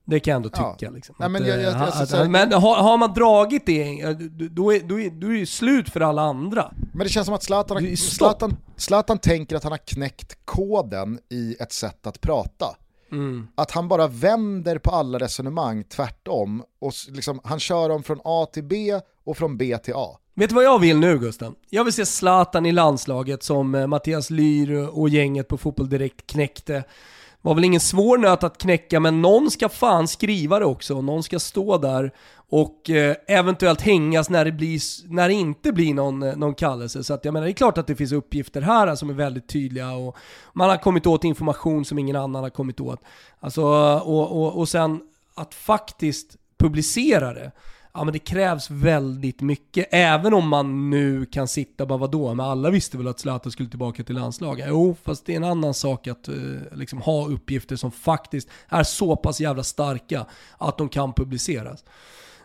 Speaker 2: Det kan jag ändå tycka. Ja. Liksom. Nej, men, jag, jag, jag, att, men har, har, man dragit det, då är, då, är, då är det slut för alla andra.
Speaker 1: Men det känns som att Zlatan, Zlatan, Zlatan tänker att han har knäckt koden i ett sätt att prata. Mm. Att han bara vänder på alla resonemang tvärtom och liksom, han kör dem från A till B och från B till A.
Speaker 2: Vet du vad jag vill nu Gusten? Jag vill se Zlatan i landslaget som eh, Mattias Lyr och gänget på Fotboll Direkt knäckte. Var väl ingen svår nöt att knäcka men någon ska fan skriva det också. Någon ska stå där och eh, eventuellt hängas när det, blir, när det inte blir någon, eh, någon kallelse. Så att jag menar, det är klart att det finns uppgifter här alltså, som är väldigt tydliga och man har kommit åt information som ingen annan har kommit åt. Alltså, och, och, och sen att faktiskt publicera det ja men det krävs väldigt mycket. Även om man nu kan sitta och bara vadå, men alla visste väl att Zlatan skulle tillbaka till landslaget? Jo, fast det är en annan sak att eh, liksom ha uppgifter som faktiskt är så pass jävla starka att de kan publiceras.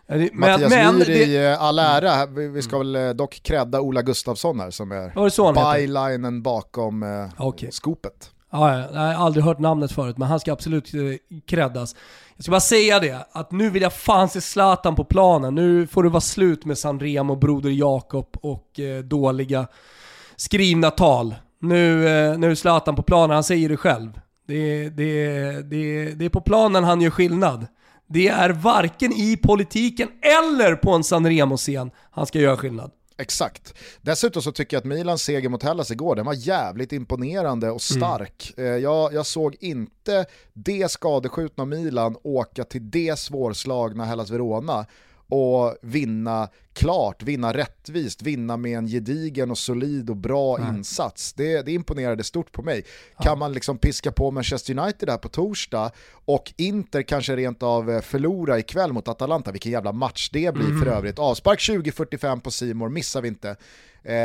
Speaker 1: Men, Mattias men, Myhr i det... all ära, vi ska väl eh, dock credda Ola Gustafsson här som är bylinen bakom eh, okay. skopet.
Speaker 2: Ja, jag har aldrig hört namnet förut, men han ska absolut eh, creddas. Jag ska bara säga det, att nu vill jag fan se Zlatan på planen. Nu får det vara slut med Sanremo, Broder Jakob och eh, dåliga skrivna tal. Nu, eh, nu är Zlatan på planen, han säger det själv. Det, det, det, det är på planen han gör skillnad. Det är varken i politiken eller på en Sanremo-scen han ska göra skillnad.
Speaker 1: Exakt. Dessutom så tycker jag att Milans seger mot Hellas igår, den var jävligt imponerande och mm. stark. Mm. Jag, jag, såg inte det skadeskjutna Milan åka till det svårslagna Hellas Verona och vinna klart, vinna rättvist, vinna med en gedigen och solid och bra
Speaker 2: Nej.
Speaker 1: insats. Det, det imponerade stort på mig. Kan man liksom piska på Manchester United här på torsdag och Inter kanske rent av eh, förlora ikväll mot Atalanta, vilken jävla match det blir för övrigt. Avspark 20.45 på Simor missar vi inte. Eh,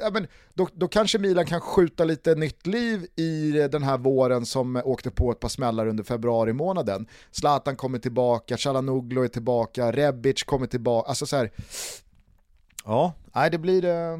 Speaker 1: ja, men då, då kanske Milan kan skjuta lite nytt liv i den här våren som åkte på ett par smällar under februari månaden. Zlatan kommer tillbaka, Chalanoglu är tillbaka, Rebic kommer tillbaka. Alltså så här, ja, nej det blir... eh,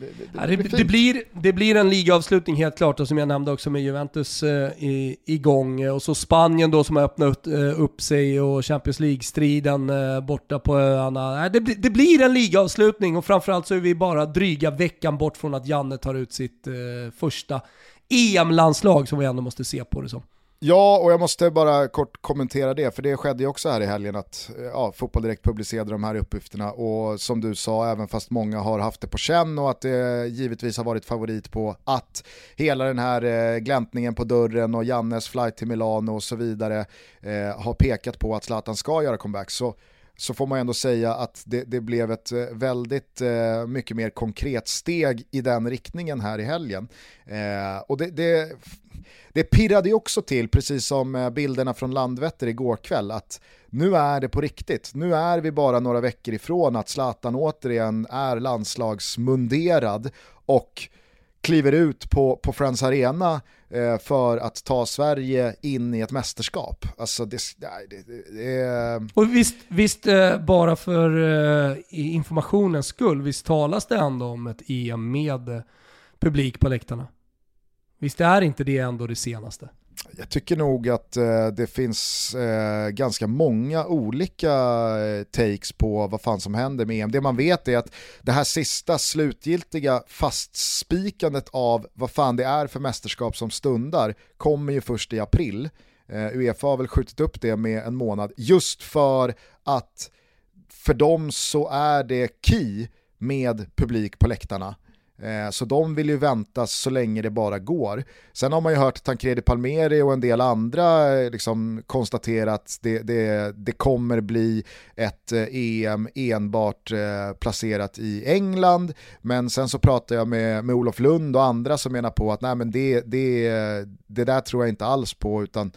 Speaker 1: Det, det, det
Speaker 2: det,
Speaker 1: blir
Speaker 2: det, blir, det blir en ligaavslutning helt klart och som jag nämnde också med Juventus eh, i, igång och så Spanien då som har öppnat eh, upp sig och Champions League-striden eh, borta på öarna. Det, blir- det blir en ligaavslutning och framförallt så är vi bara dryga veckan bort från att Janne tar ut sitt eh, första EM-landslag som vi ändå måste se på det som.
Speaker 1: Ja, och jag måste bara kort kommentera det, för det skedde ju också här i helgen att eh, ja, Fotboll Direkt publicerade de här uppgifterna och som du sa, även fast många har haft det på känn och att det givetvis har varit favorit på att hela den här eh, gläntningen på dörren och Jannes flight till Milano och så vidare eh, har pekat på att Zlatan ska göra comeback, så så får man ändå säga att det, det blev ett eh, väldigt eh, mycket mer konkret steg i den riktningen här i helgen. Eh, och det, det, det pirrade ju också till, precis som eh, bilderna från Landvetter igår kväll, att nu är det på riktigt. Nu är vi bara några veckor ifrån att Zlatan återigen är landslagsmunderad och kliver ut på, på Friends Arena Eh, för att ta Sverige in i ett mästerskap. Alltså det, nej, det, det, är...
Speaker 2: Och visst, visst eh, bara för eh, informationens skull, visst talas det ändå om ett EM med eh, publik på läktarna? Visst är inte det ändå det senaste?
Speaker 1: Jag tycker nog att eh, det finns eh, ganska många olika eh, takes på vad fan som händer med EM. Det man vet är att det här sista slutgiltiga fastspikandet av vad fan det är för mästerskap som stundar kommer ju först i april. Eh, Uefa har väl skjutit upp det med en månad just för att för dem så är det key med publik på läktarna. Eh, så de vill ju vänta så länge det bara går. Sen har man ju hört Tancredi Palmeri och en del andra eh, liksom konstatera att det, det, det kommer bli ett eh, EM enbart placerat i England. Men sen så pratar jag med, med Olof Lund och andra som menar på att nej, men det, det, det där tror jag inte alls på utan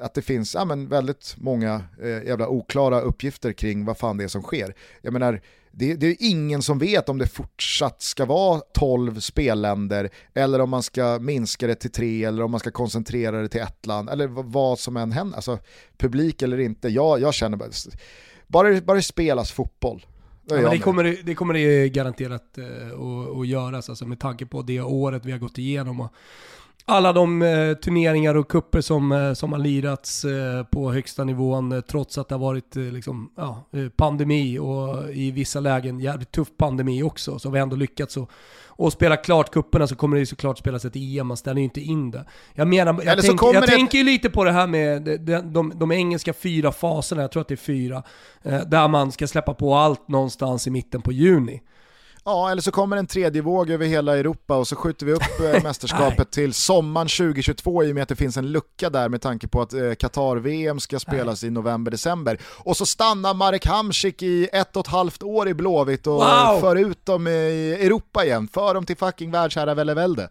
Speaker 1: att det finns ja, men väldigt många eh, jävla oklara uppgifter kring vad fan det är som sker. Jag menar, det, det är ingen som vet om det fortsatt ska vara 12 spelländer eller om man ska minska det till tre eller om man ska koncentrera det till ett land eller vad, som än händer. Alltså publik eller inte, jag, jag känner bara, bara, det- bara det spelas fotboll. är
Speaker 2: Ja, det, kommer, det- det kommer det garanterat eh, att, att göras, alltså med tanke på det året vi har gått igenom. Och alla de eh, turneringar och kupper som, eh, som har lirats eh, på högsta nivån eh, trots att det har varit eh, liksom, ja, eh, pandemi och i vissa lägen jävligt tuff pandemi också. Så har vi ändå lyckats att och spela klart kupperna så kommer det ju såklart spelas ett EM, man ställer ju inte in det. Jag menar, jag, tänk, jag
Speaker 1: det-
Speaker 2: tänker ju lite på det här med de, de, de, de engelska fyra faserna, jag tror att det är fyra, där man ska släppa på allt någonstans i mitten på juni.
Speaker 1: Ja, eller så kommer en tredje våg över hela Europa och så skjuter vi upp eh, mästerskapet till sommaren 2022 i och med att det finns en lucka där med tanke på att eh, Qatar-VM ska spelas i november-december. Och så stannar Marek Hamsik i ett och ett halvt år i Blåvitt och
Speaker 2: Wow!
Speaker 1: för ut dem i Europa igen, för dem till fucking världsherravälde.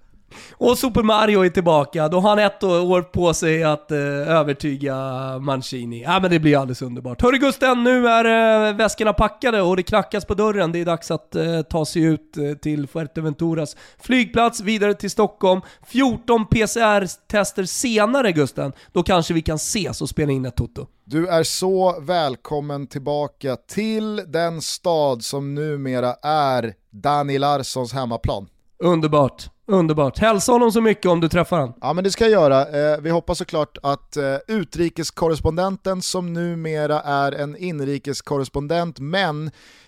Speaker 2: Och Super Mario är tillbaka, då har han ett år på sig att eh, övertyga Mancini. Ja men det blir alldeles underbart. Hörru Gusten, nu är eh, väskorna packade och det knackas på dörren. Det är dags att eh, ta sig ut eh, till Fuerteventuras flygplats, vidare till Stockholm. 14 PCR-tester senare Gusten, då kanske vi kan ses och spela in ett toto.
Speaker 1: Du är så välkommen tillbaka till den stad som numera är Dani Larssons hemmaplan.
Speaker 2: Underbart, underbart. Hälsa honom så mycket om du träffar honom.
Speaker 1: Ja men det ska jag göra. Eh, vi hoppas såklart att eh, utrikeskorrespondenten som numera är en inrikeskorrespondent men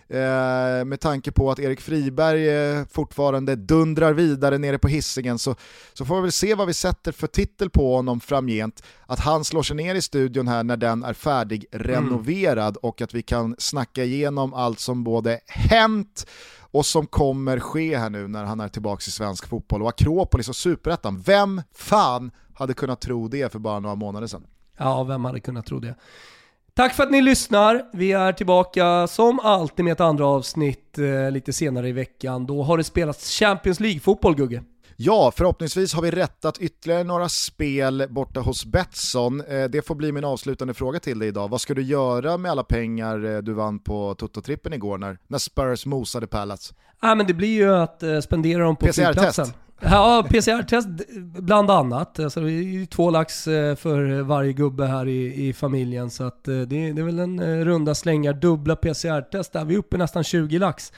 Speaker 1: eh, med tanke på att Erik Friberg fortfarande dundrar vidare nere på hissingen så, så får vi väl se vad vi sätter för titel på honom framgent. Att han slår sig ner i studion här när den är färdig renoverad och att vi kan snacka igenom allt som både hänt och som kommer ske här nu när han är tillbaka i svensk fotboll. Och Akropolis och Superettan, vem fan hade kunnat tro det för bara några månader sedan?
Speaker 2: Ja, vem hade kunnat tro det? Tack för att ni lyssnar. Vi är tillbaka som alltid med ett andra avsnitt eh, lite senare i veckan. Då har det spelats Champions League-fotboll Gugge.
Speaker 1: Ja, förhoppningsvis har vi rättat ytterligare några spel borta hos Betsson. Eh, det får bli min avslutande fråga till dig idag. Vad ska du göra med alla pengar eh, du vann på Toto-trippen igår när, när Spurs mosade Palace?
Speaker 2: Ja, men det blir ju att eh, spendera dem på flygplatsen. Ja, PCR-test bland annat. Alltså, det är två lax för varje gubbe här i, i familjen. Så att, det, det är väl en runda slängar, dubbla PCR-test där. Vi är uppe nästan 20 lax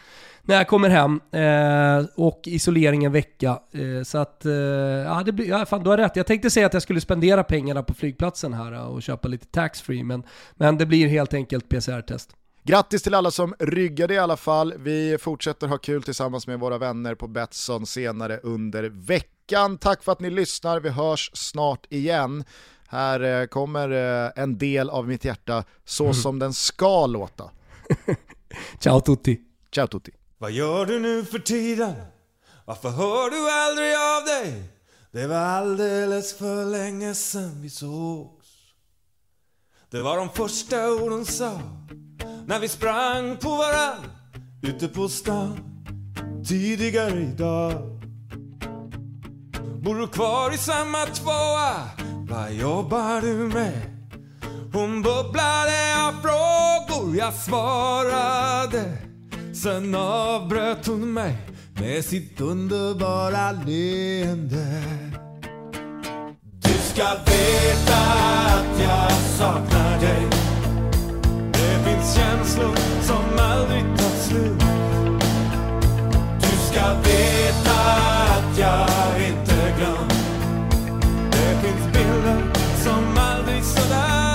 Speaker 2: när jag kommer hem eh, och isolering en vecka. Eh, så att, eh, ja, det blir, ja, fan, du har rätt. Jag tänkte säga att jag skulle spendera pengarna på flygplatsen här och köpa lite tax-free, men, men det blir helt enkelt PCR-test.
Speaker 1: Grattis till alla som ryggade i alla fall. Vi fortsätter ha kul tillsammans med våra vänner på Betsson senare under veckan. Tack för att ni lyssnar, vi hörs snart igen. Här eh, kommer eh, en del av mitt hjärta så som den ska låta.
Speaker 2: Ciao tutti!
Speaker 1: Ciao tutti!
Speaker 8: Vad gör du nu för tiden? Varför hör du aldrig av dig? Det var alldeles för länge sen vi sågs. Det var de första orden sa när vi sprang på varann ute på stan tidigare idag. Bor du kvar i samma tvåa? Vad jobbar du med? Hon bubblade av frågor, jag svarade. Sen avbröt hon mig med sitt underbara leende. Du ska veta att jag saknar dig. Det finns känslor som aldrig tar slut. Du ska veta att jag inte glömt. Det finns bilder som aldrig sådär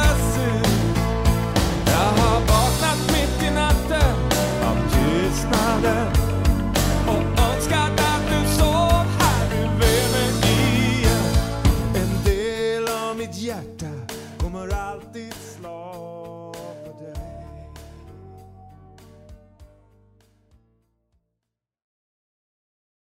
Speaker 8: Father.